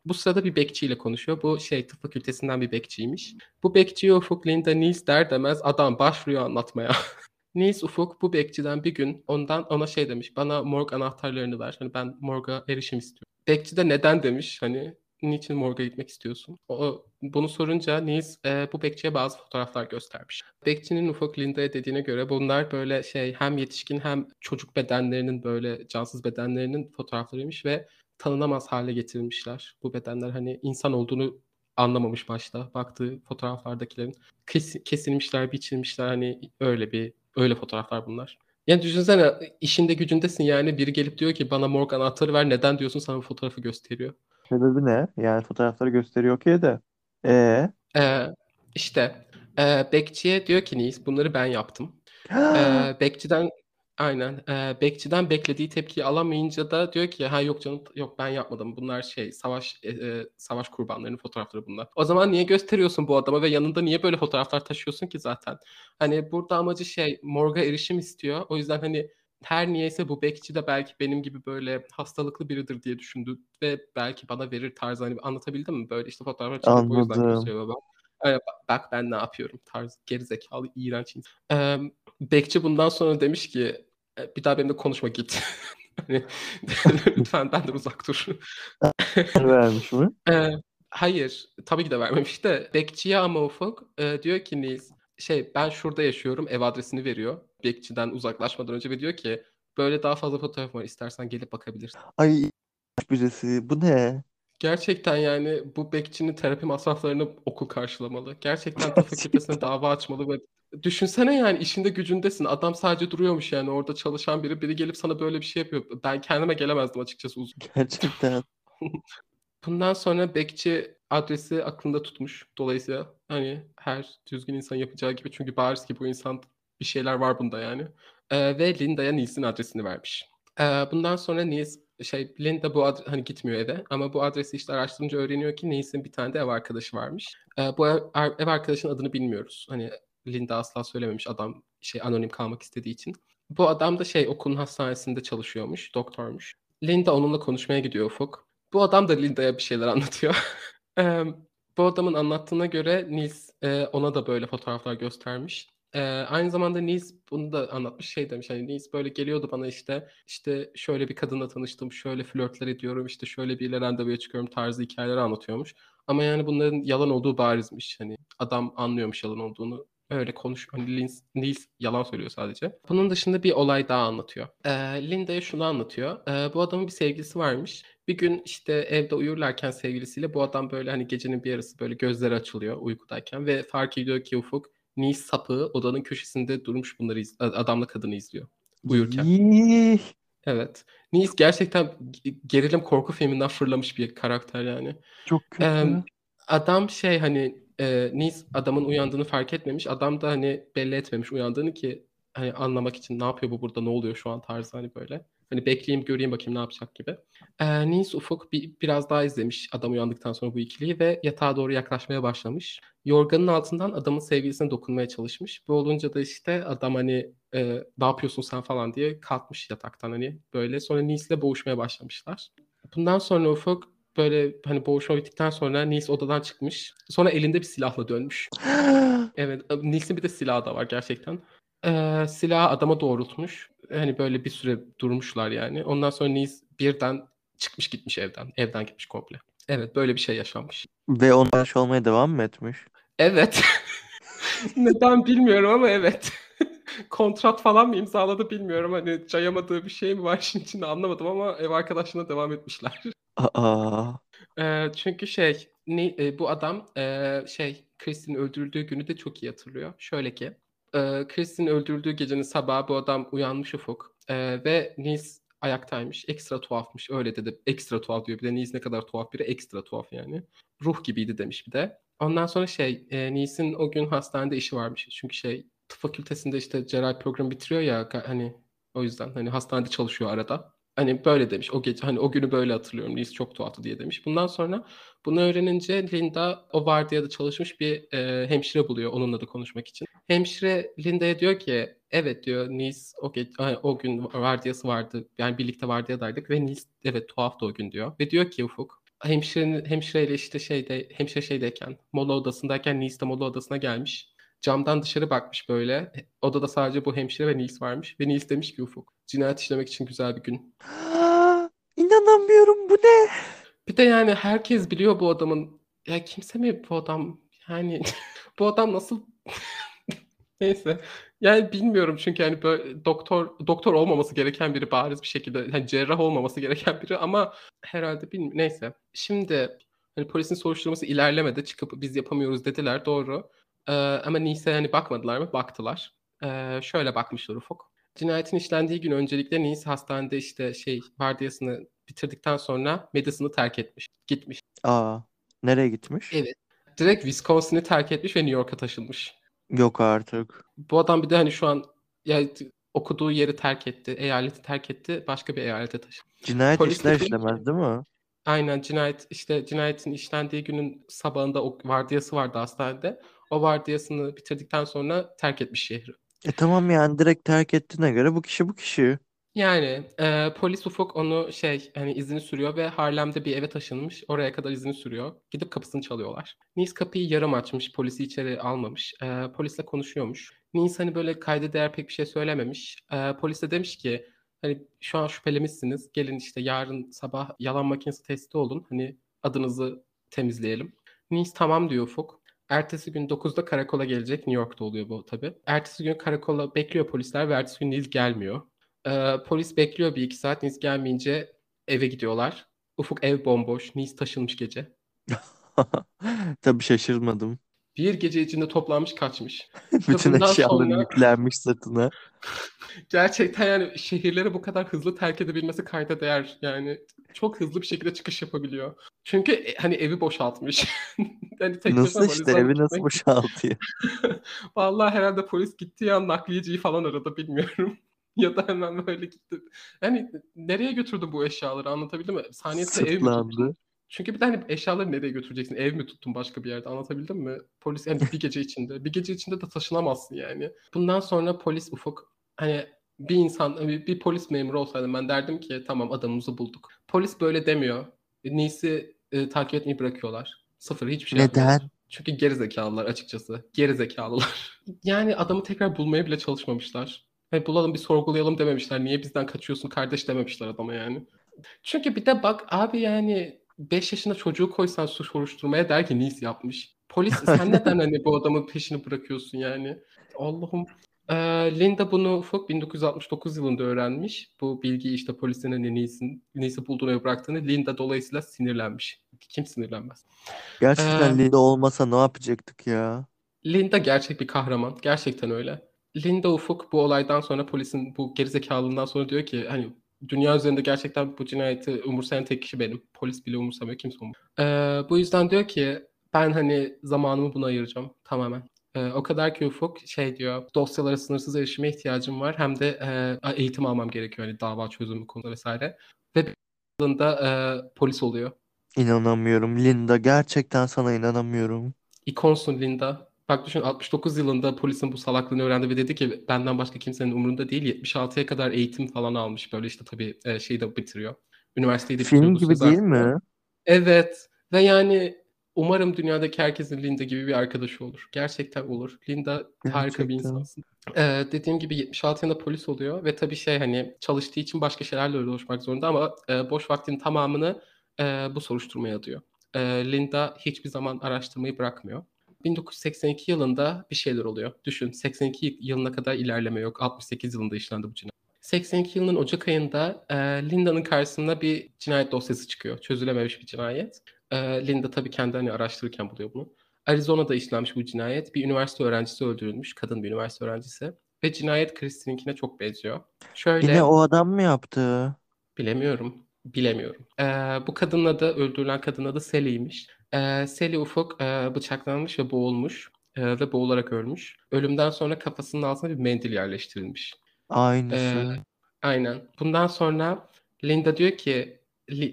Bu sırada bir bekçiyle konuşuyor. Bu şey tıp fakültesinden bir bekçiymiş. Bu bekçiye Ufuk Linda Nice der demez adam başlıyor anlatmaya. Nils Ufuk bu bekçiden bir gün ondan ona şey demiş. Bana morg anahtarlarını ver. Hani ben morga erişim istiyorum. Bekçi de neden demiş. Hani niçin morga gitmek istiyorsun? O, bunu sorunca Nils e, bu bekçiye bazı fotoğraflar göstermiş. Bekçinin Linda'ya dediğine göre bunlar böyle şey hem yetişkin hem çocuk bedenlerinin böyle cansız bedenlerinin fotoğraflarıymış ve tanınamaz hale getirilmişler. Bu bedenler hani insan olduğunu anlamamış başta baktığı fotoğraflardakilerin kes, kesilmişler, biçilmişler hani öyle bir öyle fotoğraflar bunlar. Yani düşünsene işinde gücündesin yani biri gelip diyor ki bana morg anahtarı ver neden diyorsun sana fotoğrafı gösteriyor. Sebebi ne? Yani fotoğrafları gösteriyor okey de. Ee? Ee, işte e, bekçiye diyor ki Nice bunları ben yaptım. ee, bekçiden aynen e, bekçiden beklediği tepkiyi alamayınca da diyor ki ha yok canım yok ben yapmadım bunlar şey savaş e, e, savaş kurbanlarının fotoğrafları bunlar. O zaman niye gösteriyorsun bu adama ve yanında niye böyle fotoğraflar taşıyorsun ki zaten? Hani burada amacı şey morga erişim istiyor. O yüzden hani her niyeyse bu bekçi de belki benim gibi böyle hastalıklı biridir diye düşündü ve belki bana verir tarzı hani anlatabildim mi? Böyle işte fotoğraflar çekip o yüzden gösteriyor baba. Öyle, bak ben ne yapıyorum tarzı gerizekalı iğrenç insan. Ee, bekçi bundan sonra demiş ki bir daha benimle konuşma git. hani, lütfen benden uzak dur. Vermiş mi? Ee, hayır tabii ki de vermemiş de bekçiye ama Ufuk e, diyor ki Nils şey ben şurada yaşıyorum ev adresini veriyor bekçiden uzaklaşmadan önce ve diyor ki böyle daha fazla fotoğraf var istersen gelip bakabilirsin. Ay birisi bu ne? Gerçekten yani bu bekçinin terapi masraflarını okul karşılamalı. Gerçekten tıp fakültesine dava açmalı ve düşünsene yani işinde gücündesin. Adam sadece duruyormuş yani orada çalışan biri. Biri gelip sana böyle bir şey yapıyor. Ben kendime gelemezdim açıkçası uzun. Gerçekten. Bundan sonra bekçi adresi aklında tutmuş. Dolayısıyla hani her düzgün insan yapacağı gibi çünkü bariz ki bu insan bir şeyler var bunda yani. Ee, ve Linda'ya Nils'in adresini vermiş. Ee, bundan sonra Nils şey Linda bu ad- hani gitmiyor eve ama bu adresi işte araştırınca öğreniyor ki Nils'in bir tane de ev arkadaşı varmış. Ee, bu ev, ev arkadaşının adını bilmiyoruz. Hani Linda asla söylememiş adam şey anonim kalmak istediği için. Bu adam da şey okulun hastanesinde çalışıyormuş, doktormuş. Linda onunla konuşmaya gidiyor Ufuk. Bu adam da Linda'ya bir şeyler anlatıyor. bu adamın anlattığına göre Nils e, ona da böyle fotoğraflar göstermiş. Ee, aynı zamanda Nils bunu da anlatmış şey demiş hani Nils böyle geliyordu bana işte işte şöyle bir kadınla tanıştım şöyle flörtler ediyorum işte şöyle biriyle randevuya çıkıyorum tarzı hikayeleri anlatıyormuş. Ama yani bunların yalan olduğu barizmiş hani adam anlıyormuş yalan olduğunu öyle konuş hani Nils, Nils yalan söylüyor sadece. Bunun dışında bir olay daha anlatıyor. Ee, Linda'ya şunu anlatıyor. Ee, bu adamın bir sevgilisi varmış. Bir gün işte evde uyurlarken sevgilisiyle bu adam böyle hani gecenin bir yarısı böyle gözleri açılıyor uykudayken ve fark ediyor ki Ufuk Nice sapığı odanın köşesinde durmuş bunları iz- adamla kadını izliyor uyurken. Yih. Evet. Nice gerçekten gerilim korku filminden fırlamış bir karakter yani. Çok kötü. Ee, adam şey hani e, Nice adamın uyandığını fark etmemiş. Adam da hani belli etmemiş uyandığını ki hani anlamak için ne yapıyor bu burada ne oluyor şu an tarzı hani böyle. Hani bekleyeyim göreyim bakayım ne yapacak gibi. Ee, Nils Ufuk bir, biraz daha izlemiş adam uyandıktan sonra bu ikiliyi ve yatağa doğru yaklaşmaya başlamış. Yorganın altından adamın sevgilisine dokunmaya çalışmış. Bu olunca da işte adam hani e, ne yapıyorsun sen falan diye kalkmış yataktan hani böyle. Sonra Nils'le boğuşmaya başlamışlar. Bundan sonra Ufuk böyle hani boğuşma bittikten sonra Nils odadan çıkmış. Sonra elinde bir silahla dönmüş. Evet Nils'in bir de silahı da var gerçekten. Ee, silahı adama doğrultmuş. Hani böyle bir süre durmuşlar yani. Ondan sonra Nils birden çıkmış gitmiş evden. Evden gitmiş komple. Evet böyle bir şey yaşanmış. Ve onlar şey olmaya devam mı etmiş? Evet. Neden bilmiyorum ama evet. Kontrat falan mı imzaladı bilmiyorum. Hani cayamadığı bir şey mi var işin içinde anlamadım ama ev arkadaşına devam etmişler. Aa. Ee, çünkü şey ne, e, bu adam e, şey Chris'in öldürüldüğü günü de çok iyi hatırlıyor. Şöyle ki e, Chris'in öldürüldüğü gecenin sabahı bu adam uyanmış ufuk e, ve Nils ayaktaymış. Ekstra tuhafmış. Öyle dedi. Ekstra tuhaf diyor. Bir de Nils ne kadar tuhaf biri. Ekstra tuhaf yani. Ruh gibiydi demiş bir de. Ondan sonra şey e, Nils'in o gün hastanede işi varmış. Çünkü şey tıp fakültesinde işte cerrahi programı bitiriyor ya hani o yüzden hani hastanede çalışıyor arada. Hani böyle demiş. O gece hani o günü böyle hatırlıyorum. Liz çok tuhaftı diye demiş. Bundan sonra bunu öğrenince Linda o vardiyada çalışmış bir e, hemşire buluyor onunla da konuşmak için. Hemşire Linda'ya diyor ki evet diyor Nils o, ge- o gün vardiyası vardı. Yani birlikte vardiyadaydık ve Nils evet tuhaftı o gün diyor. Ve diyor ki Ufuk hemşirenin hemşireyle işte şeyde hemşire şeydeyken mola odasındayken Nils de mola odasına gelmiş. Camdan dışarı bakmış böyle. Odada sadece bu hemşire ve Nils varmış. Ve Nils demiş ki Ufuk cinayet işlemek için güzel bir gün. İnanamıyorum bu ne? Bir de yani herkes biliyor bu adamın. Ya kimse mi bu adam? Yani bu adam nasıl Neyse. Yani bilmiyorum çünkü hani böyle doktor doktor olmaması gereken biri bariz bir şekilde hani cerrah olmaması gereken biri ama herhalde bilmiyorum. Neyse. Şimdi hani polisin soruşturması ilerlemedi. Çıkıp biz yapamıyoruz dediler. Doğru. Ee, ama Nise hani bakmadılar mı? Baktılar. Ee, şöyle bakmışlar Ufuk. Cinayetin işlendiği gün öncelikle Nise hastanede işte şey vardiyasını bitirdikten sonra Madison'ı terk etmiş. Gitmiş. Aa, nereye gitmiş? Evet. Direkt Wisconsin'i terk etmiş ve New York'a taşınmış. Yok artık. Bu adam bir de hani şu an ya okuduğu yeri terk etti, eyaleti terk etti, başka bir eyalete taşındı. Cinayet Polis işler de işlemez değil mi? Aynen cinayet işte cinayetin işlendiği günün sabahında o vardiyası vardı hastanede. O vardiyasını bitirdikten sonra terk etmiş şehri. E tamam yani direkt terk ettiğine göre bu kişi bu kişi. Yani e, polis Ufuk onu şey hani izini sürüyor ve Harlem'de bir eve taşınmış. Oraya kadar izini sürüyor. Gidip kapısını çalıyorlar. Nils kapıyı yarım açmış. Polisi içeri almamış. E, polisle konuşuyormuş. Nils hani böyle kayda değer pek bir şey söylememiş. E, polis de demiş ki hani şu an şüphelemişsiniz. Gelin işte yarın sabah yalan makinesi testi olun. Hani adınızı temizleyelim. Nils tamam diyor Ufuk. Ertesi gün 9'da karakola gelecek. New York'ta oluyor bu tabii. Ertesi gün karakola bekliyor polisler ve ertesi gün Nils gelmiyor. Ee, polis bekliyor bir iki saat. Nils gelmeyince eve gidiyorlar. Ufuk ev bomboş. Nils taşınmış gece. Tabii şaşırmadım. Bir gece içinde toplanmış kaçmış. Bütün eşyaları sonra- yüklenmiş sırtına. Gerçekten yani şehirleri bu kadar hızlı terk edebilmesi kayda değer. Yani çok hızlı bir şekilde çıkış yapabiliyor. Çünkü e, hani evi boşaltmış. hani tek Nasıl işte evi nasıl boşaltıyor? Vallahi herhalde polis gittiği an nakliyeciyi falan aradı bilmiyorum. ya da hemen böyle gitti. Yani nereye götürdün bu eşyaları anlatabildim mi? Saniyesinde ev mi. Çünkü bir de hani eşyaları nereye götüreceksin? Ev mi tuttun başka bir yerde? Anlatabildim mi? Polis yani bir gece içinde. Bir gece içinde de taşınamazsın yani. Bundan sonra polis ufuk hani bir insan bir, bir polis memuru olsaydım ben derdim ki tamam adamımızı bulduk. Polis böyle demiyor. Neyse e, takip etmeyi bırakıyorlar. Sıfır hiçbir şey yapmıyorlar. Neden? Çünkü geri zekalılar açıkçası. Geri zekalılar. yani adamı tekrar bulmaya bile çalışmamışlar. Hani bulalım bir sorgulayalım dememişler. Niye bizden kaçıyorsun kardeş dememişler adama yani. Çünkü bir de bak abi yani 5 yaşında çocuğu koysan suç soruşturmaya der ki Nils yapmış. Polis sen neden hani bu adamın peşini bırakıyorsun yani? Allah'ım. Ee, Linda bunu Ufuk 1969 yılında öğrenmiş. Bu bilgiyi işte polisin hani bulduğunu ve bıraktığını. Linda dolayısıyla sinirlenmiş. Kim sinirlenmez? Gerçekten Ee, Linda olmasa ne yapacaktık ya? Linda gerçek bir kahraman. Gerçekten öyle. Linda Ufuk bu olaydan sonra polisin bu gerizekalılığından sonra diyor ki hani dünya üzerinde gerçekten bu cinayeti umursayan tek kişi benim. Polis bile umursamıyor kimse umursamıyor. Ee, bu yüzden diyor ki ben hani zamanımı buna ayıracağım tamamen. Ee, o kadar ki Ufuk şey diyor dosyalara sınırsız erişime ihtiyacım var hem de e, eğitim almam gerekiyor hani dava çözümü konusunda vesaire. Ve yılında e, polis oluyor. İnanamıyorum. Linda gerçekten sana inanamıyorum. İkonsun Linda. Bak düşün 69 yılında polisin bu salaklığını öğrendi ve dedi ki benden başka kimsenin umurunda değil. 76'ya kadar eğitim falan almış. Böyle işte tabii e, şeyi de bitiriyor. Üniversiteyi de Film gibi söz değil mi? Evet. Ve yani umarım dünyadaki herkesin Linda gibi bir arkadaşı olur. Gerçekten olur. Linda harika bir Gerçekten. insansın. Ee, dediğim gibi 76 yılında polis oluyor ve tabii şey hani çalıştığı için başka şeylerle uğraşmak zorunda ama e, boş vaktinin tamamını e, bu soruşturmaya adıyor. E, Linda hiçbir zaman araştırmayı bırakmıyor. 1982 yılında bir şeyler oluyor. Düşün 82 yılına kadar ilerleme yok. 68 yılında işlendi bu cinayet. 82 yılının Ocak ayında e, Linda'nın karşısına bir cinayet dosyası çıkıyor. Çözülememiş bir cinayet. E, Linda tabii kendi hani araştırırken buluyor bunu. Arizona'da işlenmiş bu cinayet. Bir üniversite öğrencisi öldürülmüş. Kadın bir üniversite öğrencisi. Ve cinayet Christine'inkine çok benziyor. Şöyle Yine o adam mı yaptı? bilemiyorum. Bilemiyorum. E, bu kadının adı, öldürülen kadının adı Sally'ymiş. E, Sally Ufuk e, bıçaklanmış ve boğulmuş. e, ve boğularak ölmüş. Ölümden sonra kafasının altına bir mendil yerleştirilmiş. Aynısı. Ee, aynen. Bundan sonra Linda diyor ki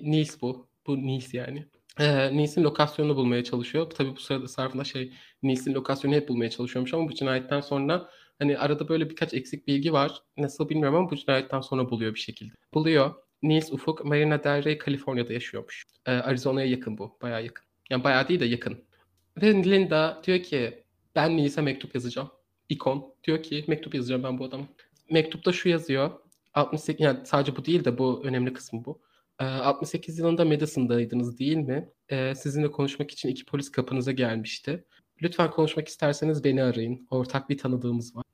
Nils bu. Bu Nils yani. Ee, Nils'in lokasyonunu bulmaya çalışıyor. Tabii bu sırada sarfında şey Nils'in lokasyonu hep bulmaya çalışıyormuş ama bu cinayetten sonra hani arada böyle birkaç eksik bilgi var. Nasıl bilmiyorum ama bu cinayetten sonra buluyor bir şekilde. Buluyor. Nils Ufuk Marina Del Rey, Kaliforniya'da yaşıyormuş. Ee, Arizona'ya yakın bu. Bayağı yakın. Yani bayağı değil de yakın. Ve Linda diyor ki ben Nils'e mektup yazacağım. İkon diyor ki mektup yazacağım ben bu adama. Mektupta şu yazıyor. 68 yani sadece bu değil de bu önemli kısmı bu. Ee, 68 yılında Madison'daydınız değil mi? Ee, sizinle konuşmak için iki polis kapınıza gelmişti. Lütfen konuşmak isterseniz beni arayın. Ortak bir tanıdığımız var.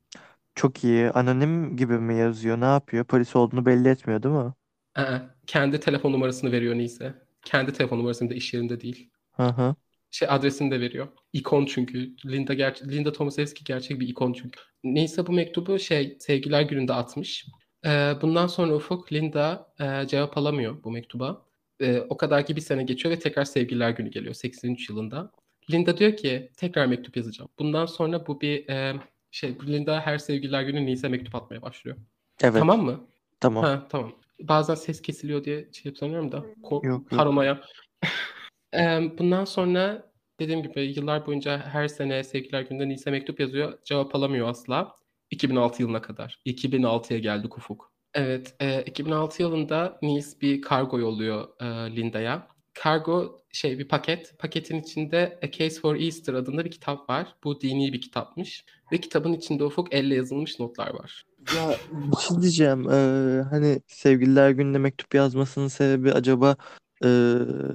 Çok iyi. Anonim gibi mi yazıyor? Ne yapıyor? Polis olduğunu belli etmiyor değil mi? Ee, kendi telefon numarasını veriyor neyse. Kendi telefon numarasını da iş yerinde değil. Hı hı. Şey adresini de veriyor. İkon çünkü. Linda ger Linda Tomaszewski gerçek bir ikon çünkü. Neyse bu mektubu şey sevgiler gününde atmış. Ee, bundan sonra Ufuk Linda e, cevap alamıyor bu mektuba. Ee, o kadar ki bir sene geçiyor ve tekrar sevgililer günü geliyor 83 yılında. Linda diyor ki tekrar mektup yazacağım. Bundan sonra bu bir e, şey Linda her sevgililer günü Nils'e mektup atmaya başlıyor. Evet. Tamam mı? Tamam. Ha tamam. Bazen ses kesiliyor diye şey sanıyorum da. Ko- Yok, yok. paranoya. Eee, Bundan sonra dediğim gibi yıllar boyunca her sene sevgililer gününde Nils'e mektup yazıyor. Cevap alamıyor asla. 2006 yılına kadar. 2006'ya geldik Ufuk. Evet, eee, 2006 yılında Nils bir kargo yolluyor eee, Linda'ya. Kargo şey bir paket. Paketin içinde A Case for Easter adında bir kitap var. Bu dini bir kitapmış. Ve kitabın içinde Ufuk elle yazılmış notlar var. Ya bir şey diyeceğim. Ee, hani sevgililer gününe mektup yazmasının sebebi acaba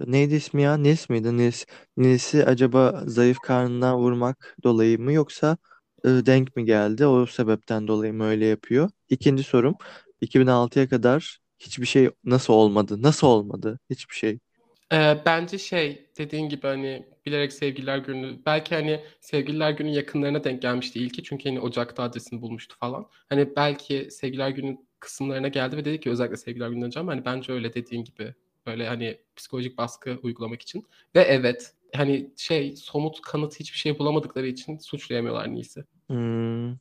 neydi ismi ya? Nils miydi? Nils. Nils'i acaba zayıf karnından vurmak dolayı mı yoksa ee, denk mi geldi? O sebepten dolayı mı öyle yapıyor? İkinci sorum. 2006'ya kadar hiçbir şey nasıl olmadı? Nasıl olmadı? Hiçbir şey. Bence şey dediğin gibi hani bilerek sevgililer günü belki hani sevgililer günü yakınlarına denk gelmişti ilki çünkü hani Ocak'ta adresini bulmuştu falan. Hani belki sevgililer günü kısımlarına geldi ve dedi ki özellikle sevgililer günü ama hani bence öyle dediğin gibi böyle hani psikolojik baskı uygulamak için. Ve evet hani şey somut kanıt hiçbir şey bulamadıkları için suçlayamıyorlar Nils'i. Hmm,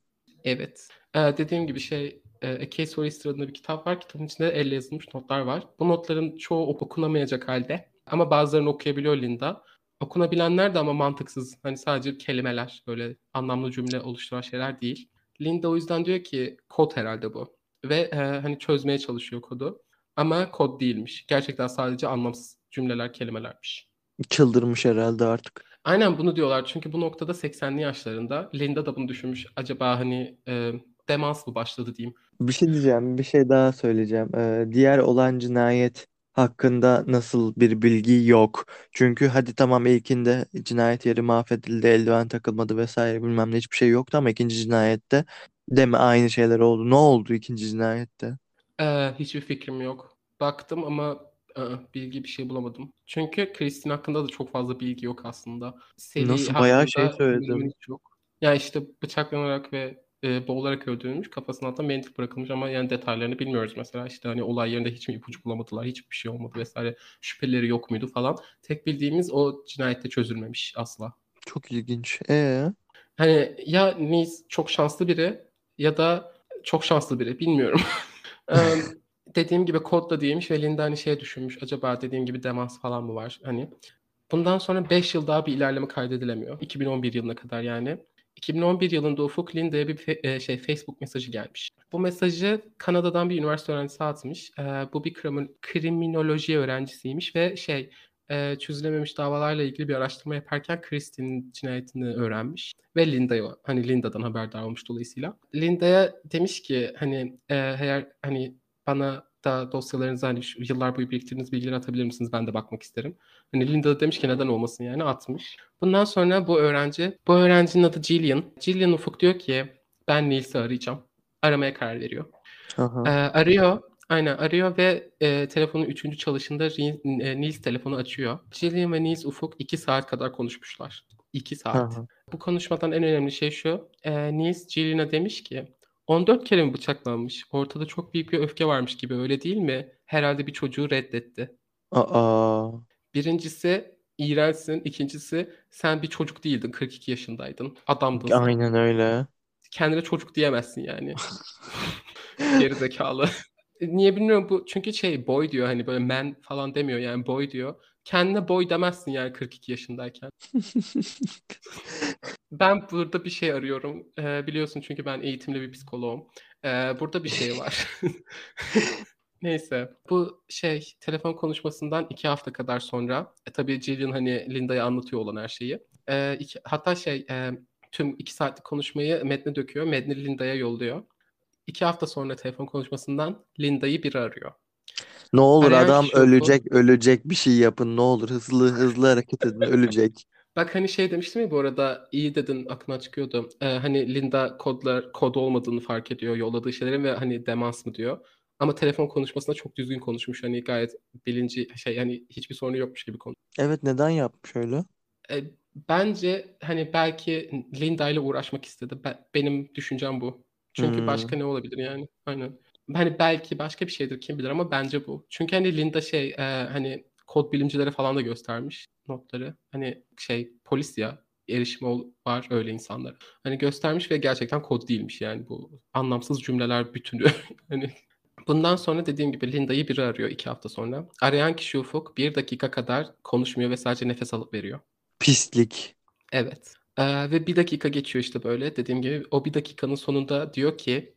Evet. Ee, dediğim gibi şey e, A Case for Easter adında bir kitap var. Kitabın içinde elle yazılmış notlar var. Bu notların çoğu ok- okunamayacak halde. Ama bazılarını okuyabiliyor Linda. Okunabilenler de ama mantıksız. Hani sadece kelimeler böyle anlamlı cümle oluşturan şeyler değil. Linda o yüzden diyor ki kod herhalde bu. Ve e, hani çözmeye çalışıyor kodu. Ama kod değilmiş. Gerçekten sadece anlamsız cümleler, kelimelermiş. çıldırmış herhalde artık. Aynen bunu diyorlar. Çünkü bu noktada 80'li yaşlarında. Linda da bunu düşünmüş. Acaba hani e, demans mı başladı diyeyim. Bir şey diyeceğim, bir şey daha söyleyeceğim. Ee, diğer olan cinayet hakkında nasıl bir bilgi yok. Çünkü hadi tamam ilkinde cinayet yeri mahvedildi, eldiven takılmadı vesaire bilmem ne hiçbir şey yoktu ama ikinci cinayette de mi aynı şeyler oldu? Ne oldu ikinci cinayette? Ee, hiçbir fikrim yok. Baktım ama e, bilgi bir şey bulamadım. Çünkü Kristin hakkında da çok fazla bilgi yok aslında. Seri Nasıl bayağı şey söyledim. bilgim hiç yok. Ya işte bıçaklanarak ve e, boğularak öldürülmüş. Kafasının altına mendil bırakılmış ama yani detaylarını bilmiyoruz mesela. İşte hani olay yerinde hiç mi ipucu bulamadılar, hiçbir şey olmadı vesaire. Şüpheleri yok muydu falan. Tek bildiğimiz o cinayette çözülmemiş asla. Çok ilginç. Ee, Hani ya Nils çok şanslı biri ya da çok şanslı biri bilmiyorum. Dediğim gibi kod da değilmiş ve Linda hani şey düşünmüş. Acaba dediğim gibi demans falan mı var? Hani bundan sonra 5 yıl daha bir ilerleme kaydedilemiyor. 2011 yılına kadar yani. 2011 yılında Ufuk Linda'ya bir fe- e, şey Facebook mesajı gelmiş. Bu mesajı Kanada'dan bir üniversite öğrencisi atmış. Eee, bu bir krimi- kriminoloji öğrencisiymiş ve şey e, çözülememiş davalarla ilgili bir araştırma yaparken Kristin'in cinayetini öğrenmiş ve Linda'ya hani Linda'dan haberdar olmuş dolayısıyla. Linda'ya demiş ki hani e, eğer hani bana da dosyalarınızı hani yıllar boyu biriktirdiğiniz bilgileri atabilir misiniz? Ben de bakmak isterim. Hani Linda da demiş ki neden olmasın yani atmış. Bundan sonra bu öğrenci, bu öğrencinin adı Jillian. Jillian Ufuk diyor ki ben Nils'i arayacağım. Aramaya karar veriyor. aha. Ee, arıyor. Aynen arıyor ve e, telefonun üçüncü çalışında e, Nils telefonu açıyor. Jillian ve Nils Ufuk iki saat kadar konuşmuşlar. İki saat. Aha. Bu konuşmadan en önemli şey şu. E, Nils Jillian'a demiş ki 14 kere mi bıçaklanmış? Ortada çok büyük bir öfke varmış gibi öyle değil mi? Herhalde bir çocuğu reddetti. Aa. Birincisi iğrençsin. İkincisi sen bir çocuk değildin. 42 yaşındaydın. Adamdın sen. Aynen öyle. Kendine çocuk diyemezsin yani. Geri zekalı. Niye bilmiyorum bu çünkü şey boy diyor hani böyle man falan demiyor yani boy diyor. Kendine boy demezsin yani 42 yaşındayken. Ben burada bir şey arıyorum. Ee, biliyorsun çünkü ben eğitimli bir psikoloğum. Ee, burada bir şey var. Neyse bu şey telefon konuşmasından iki hafta kadar sonra e, tabii Jillian hani Linda'ya anlatıyor olan her şeyi. E, iki, hatta şey e, tüm iki saatlik konuşmayı metne döküyor. Metni Linda'ya yolluyor. İki hafta sonra telefon konuşmasından Linda'yı biri arıyor. Ne olur Arayan adam kişi yok. ölecek ölecek bir şey yapın ne olur hızlı hızlı hareket edin ölecek. Bak hani şey demiştim ya bu arada iyi dedin aklına çıkıyordu. Ee, hani Linda kodlar kod olmadığını fark ediyor yolladığı şeylerin ve hani demans mı diyor. Ama telefon konuşmasında çok düzgün konuşmuş. Hani gayet bilinci şey hani hiçbir sorunu yokmuş gibi konu. Evet neden yapmış öyle? E, bence hani belki Linda ile uğraşmak istedi. Be- benim düşüncem bu. Çünkü Hmm. başka ne olabilir yani? Aynen. Hani belki başka bir şeydir kim bilir ama bence bu. Çünkü hani Linda şey e, hani kod bilimcilere falan da göstermiş notları. Hani şey polis ya erişimi ol- var öyle insanlara. Hani göstermiş ve gerçekten kod değilmiş yani bu anlamsız cümleler bütünü. hani Bundan sonra dediğim gibi Linda'yı biri arıyor iki hafta sonra. Arayan kişi Ufuk bir dakika kadar konuşmuyor ve sadece nefes alıp veriyor. Pislik. Evet. Ee, ve bir dakika geçiyor işte böyle dediğim gibi. O bir dakikanın sonunda diyor ki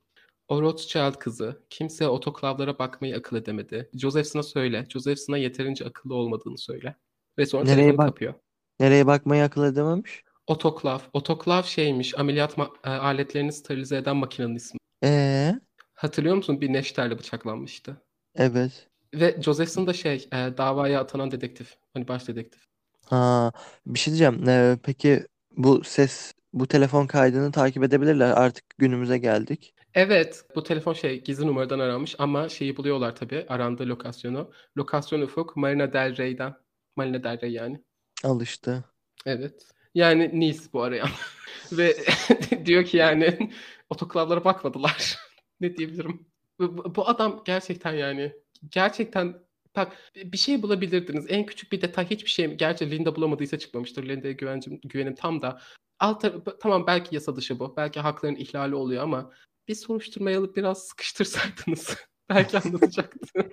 o Rothschild kızı kimse otoklavlara bakmayı akıl edemedi. Josephson'a söyle. Josephson'a yeterince akıllı olmadığını söyle. Ve sonra Nereye telefonu bak- kapıyor. Nereye bakmayı akıl edememiş? Otoklav. Otoklav şeymiş ameliyat ma- e, aletlerini sterilize eden makinenin ismi. Ee, Hatırlıyor musun? Bir neşterle bıçaklanmıştı. evet. Ve Josephson da şey e, davaya atanan dedektif. Hani baş dedektif. Ha, bir şey diyeceğim. Ee, peki bu ses, bu telefon kaydını takip edebilirler. Artık günümüze geldik. Evet, bu telefon şey gizli numaradan aranmış ama şeyi buluyorlar tabii arandığı lokasyonu. Lokasyon ufuk Marina Del Rey'den. Marina Del Rey yani. Al işte. Evet. Yani Nice bu arayan. Ve diyor ki yani otoklavlara bakmadılar. ne diyebilirim? Bu, bu- bu adam gerçekten yani gerçekten bak bir şey bulabilirdiniz. En küçük bir detay hiçbir şey? Gerçi Linda bulamadıysa çıkmamıştır. Linda'ya güvencim, güvenim tam da. Alt, tamam belki yasa dışı bu. Belki hakların ihlali oluyor ama bir soruşturmayı alıp biraz sıkıştırsaydınız belki anlatacaktı.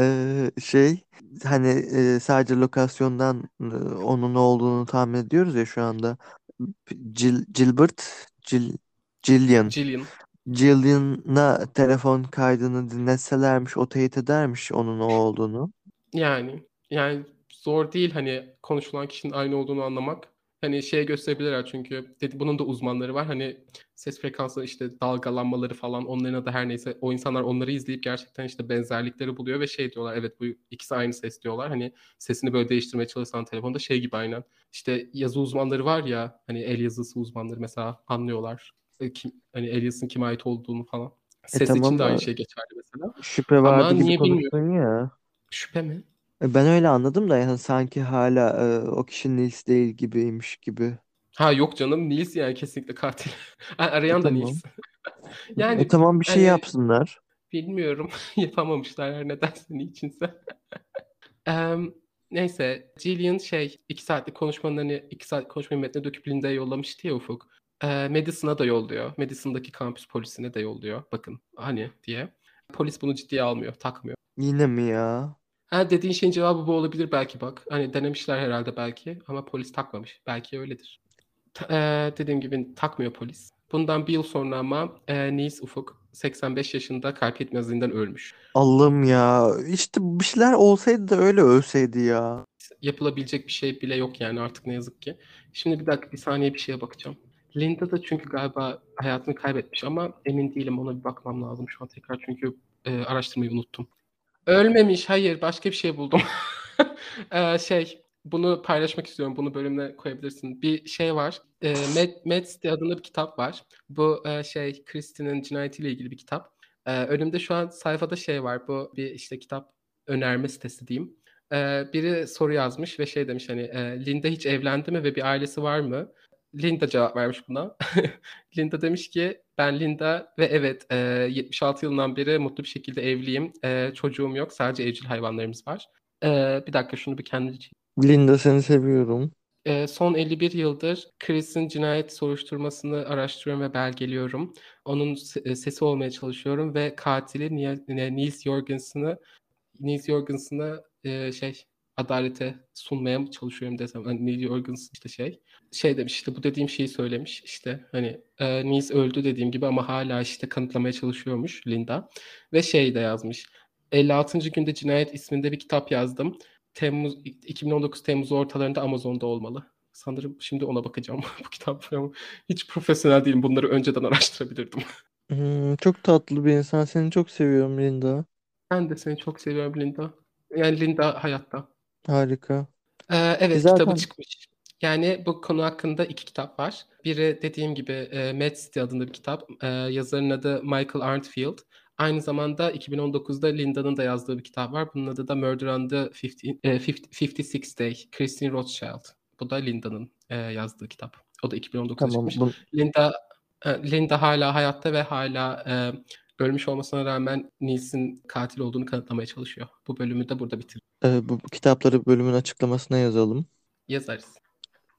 Ee, şey hani e, sadece lokasyondan e, onun olduğunu tahmin ediyoruz ya şu anda. Gil, Gilbert, Gil, Gillian. Jillian. Gillian'a telefon kaydını dinletselermiş, o teyit edermiş onun o olduğunu. Yani yani zor değil hani konuşulan kişinin aynı olduğunu anlamak. Hani şeye gösterebilirler çünkü dedi bunun da uzmanları var. Hani ses frekansı işte dalgalanmaları falan onların adı her neyse o insanlar onları izleyip gerçekten işte benzerlikleri buluyor ve şey diyorlar evet bu ikisi aynı ses diyorlar. Hani sesini böyle değiştirmeye çalışsan telefonda şey gibi aynen. İşte yazı uzmanları var ya hani el yazısı uzmanları mesela anlıyorlar. E, Kim, hani yazısının kime ait olduğunu falan. Ses tamam için de aynı şey geçerli mesela. Şüphe vardı Ama niye konuştun ya. Şüphe mi? E, Ben öyle anladım da yani sanki hala e, o kişi Nils değil gibiymiş gibi. Ha yok canım Nils yani kesinlikle katil. Arayan da tamam. Nils. Yani E tamam bir şey hani yapsınlar. bilmiyorum yapamamışlar her nedense niçinse. Em, neyse Gillian şey iki saatlik konuşmanın hani iki saatlik konuşmayı metne döküp Linda'ya yollamıştı ya Ufuk. E, Madison'a da yolluyor. Madison'daki kampüs polisine de yolluyor. Bakın hani diye. Polis bunu ciddiye almıyor, takmıyor. Yine mi ya? Ha dediğin şeyin cevabı bu olabilir belki bak. Hani denemişler herhalde belki ama polis takmamış. Belki öyledir. Ta- eee, dediğim gibi takmıyor polis. Bundan bir yıl sonra ama eee Nice Ufuk 85 yaşında kalp yetmezliğinden ölmüş. Allah'ım ya. İşte bir şeyler olsaydı da öyle ölseydi ya. Yapılabilecek bir şey bile yok yani artık ne yazık ki. Şimdi bir dakika bir saniye bir şeye bakacağım. Linda da çünkü galiba hayatını kaybetmiş ama emin değilim ona bir bakmam lazım şu an tekrar çünkü eee, araştırmayı unuttum. Ölmemiş hayır başka bir şey buldum. Eee, şey bunu paylaşmak istiyorum bunu bölümüne koyabilirsin. Bir şey var. Eee Mad, Mad City adında bir kitap var. Bu eee, şey Christie'nin cinayetiyle ilgili bir kitap. Eee, önümde şu an sayfada şey var. Bu bir işte kitap önerme sitesi diyeyim. Eee, biri soru yazmış ve şey demiş hani eee, Linda hiç evlendi mi ve bir ailesi var mı? Linda cevap vermiş buna. Linda demiş ki ben Linda ve evet eee, 76 yılından beri mutlu bir şekilde evliyim. Eee, çocuğum yok sadece evcil hayvanlarımız var. Eee, bir dakika şunu bir kendim Linda seni seviyorum. Ee, son 51 yıldır Chris'in cinayet soruşturmasını araştırıyorum ve belgeliyorum. Onun e, sesi olmaya çalışıyorum ve katili Niel- e, Nils Jorgensen'ı Nils Jorgensen'ı e, şey adalete sunmaya çalışıyorum desem. Hani Nils Jorgensen işte şey şey demiş işte bu dediğim şeyi söylemiş işte hani e, Nils öldü dediğim gibi ama hala işte kanıtlamaya çalışıyormuş Linda ve şey de yazmış 56. günde cinayet isminde bir kitap yazdım. Temmuz 2019 Temmuz ortalarında Amazon'da olmalı. Sanırım şimdi ona bakacağım bu kitap. Hiç profesyonel değilim. Bunları önceden araştırabilirdim. Hmm, çok tatlı bir insan. Seni çok seviyorum Linda. Ben de seni çok seviyorum Linda. Yani Linda hayatta. Harika. Ee, evet Zaten- kitabı çıkmış. Yani bu konu hakkında iki kitap var. Biri dediğim gibi e, Mad City adında bir kitap. E, yazarın adı Michael Arntfield. Aynı zamanda 2019'da Linda'nın da yazdığı bir kitap var. Bunun adı da Murder on the 50, e, 50 56 Day. Christine Rothschild. Bu da Linda'nın e, yazdığı kitap. O da 2019'da Tamam. çıkmış. Bu, Linda e, Linda hala hayatta ve hala e, ölmüş olmasına rağmen Nils'in katil olduğunu kanıtlamaya çalışıyor. Bu bölümü de burada bitir. e, bu kitapları bölümün açıklamasına yazalım. Yazarız.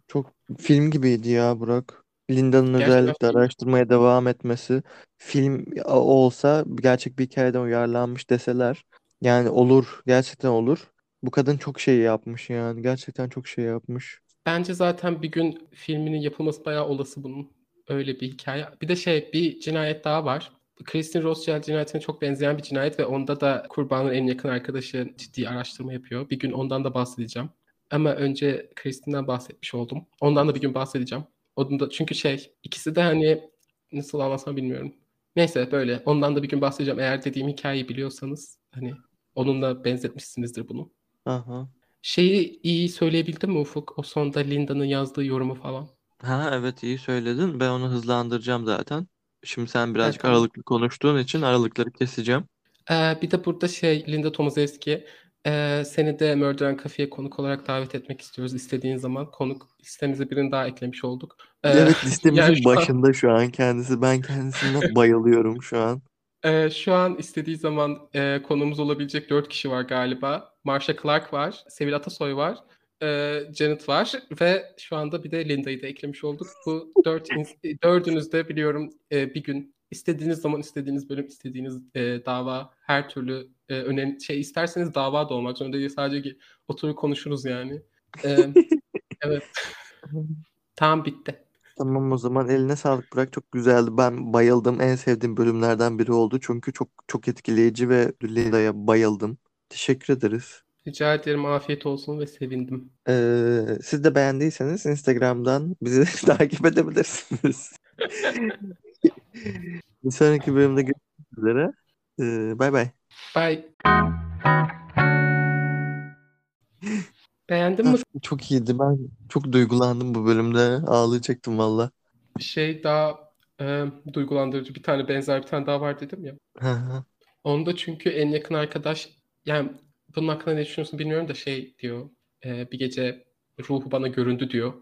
Çok film gibiydi ya Burak. Linda'nın Gerçekten özellikle film. araştırmaya devam etmesi. Film olsa gerçek bir hikayeden uyarlanmış deseler. Yani olur. Gerçekten olur. Bu kadın çok şey yapmış yani. Gerçekten çok şey yapmış. Bence zaten bir gün filminin yapılması bayağı olası bunun. Öyle bir hikaye. Bir de şey bir cinayet daha var. Christine Rothschild cinayetine çok benzeyen bir cinayet ve onda da kurbanın en yakın arkadaşı ciddi araştırma yapıyor. Bir gün ondan da bahsedeceğim. Ama önce Christine'den bahsetmiş oldum. Ondan da bir gün bahsedeceğim. Onun da çünkü şey ikisi de hani nasıl anlatsam bilmiyorum. Neyse böyle ondan da bir gün bahsedeceğim. Eğer dediğim hikayeyi biliyorsanız hani onunla benzetmişsinizdir bunu. Aha. Şeyi iyi söyleyebildin mi Ufuk? O sonda Linda'nın yazdığı yorumu falan. Ha evet iyi söyledin. Ben onu hızlandıracağım zaten. Şimdi sen birazcık tamam. aralıklı konuştuğun için aralıkları keseceğim. Ee, bir de burada şey Linda Tomaszewski e, seni de Murder and Cafe'ye konuk olarak davet etmek istiyoruz istediğin zaman. Konuk listemize birini daha eklemiş olduk. Ee, Evet listemizin yani şu an- başında şu an kendisi. Ben kendisine bayılıyorum şu an. Ee, şu an istediği zaman e, konuğumuz olabilecek dört kişi var galiba. Marsha Clark var, Sevil Atasoy var, e, Janet var ve şu anda bir de Linda'yı da eklemiş olduk. Bu dört dördünüz de biliyorum e, bir gün istediğiniz zaman istediğiniz bölüm, istediğiniz e, dava, her türlü e, önemli şey isterseniz dava da olmak zorunda değil. Sadece ki oturup konuşuruz yani. E, evet. Tamam bitti. Tamam o zaman eline sağlık Burak. Çok güzeldi. Ben bayıldım. En sevdiğim bölümlerden biri oldu. Çünkü çok çok etkileyici ve Linda'ya bayıldım. Teşekkür ederiz. Rica ederim afiyet olsun ve sevindim. Ee, siz de beğendiyseniz Instagram'dan bizi takip edebilirsiniz. Bir sonraki bölümde görüşmek üzere. Ee, bay bay. Bye. Beğendin mi? Çok iyiydi. Ben çok duygulandım bu bölümde. Ağlayacaktım valla. şey daha e, duygulandırıcı bir tane benzer bir tane daha var dedim ya. Onda çünkü en yakın arkadaş yani bunun hakkında ne düşünüyorsun bilmiyorum da şey diyor e, bir gece ruhu bana göründü diyor.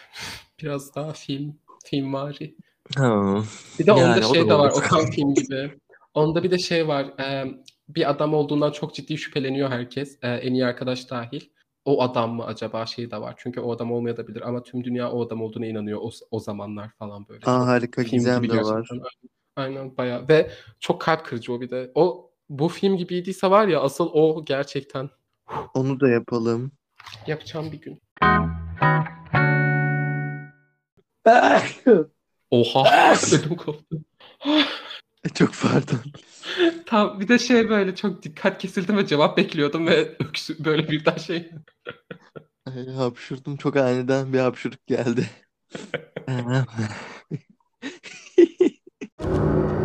Biraz daha film filmvari. Ha. Bir de onda Yani o şey de var olur. o tam film gibi. Onda bir de şey var e, bir adam olduğundan çok ciddi şüpheleniyor herkes e, en iyi arkadaş dahil. O adam mı acaba şey de var. Çünkü o adam olmayabilir ama tüm dünya o adam olduğuna inanıyor o, o zamanlar falan böyle. Aa, harika film gizem de var. Aynen bayağı ve çok kalp kırıcı o bir de. O bu film gibiydiyse var ya asıl o gerçekten Onu da yapalım. yapacağım bir gün. Oha ödüm koptu. Çok pardon. Tam bir de şey böyle çok dikkat kesildim ve cevap bekliyordum ve öksü böyle bir daha şey. Ay, hapşurdum çok aniden bir hapşuruk geldi.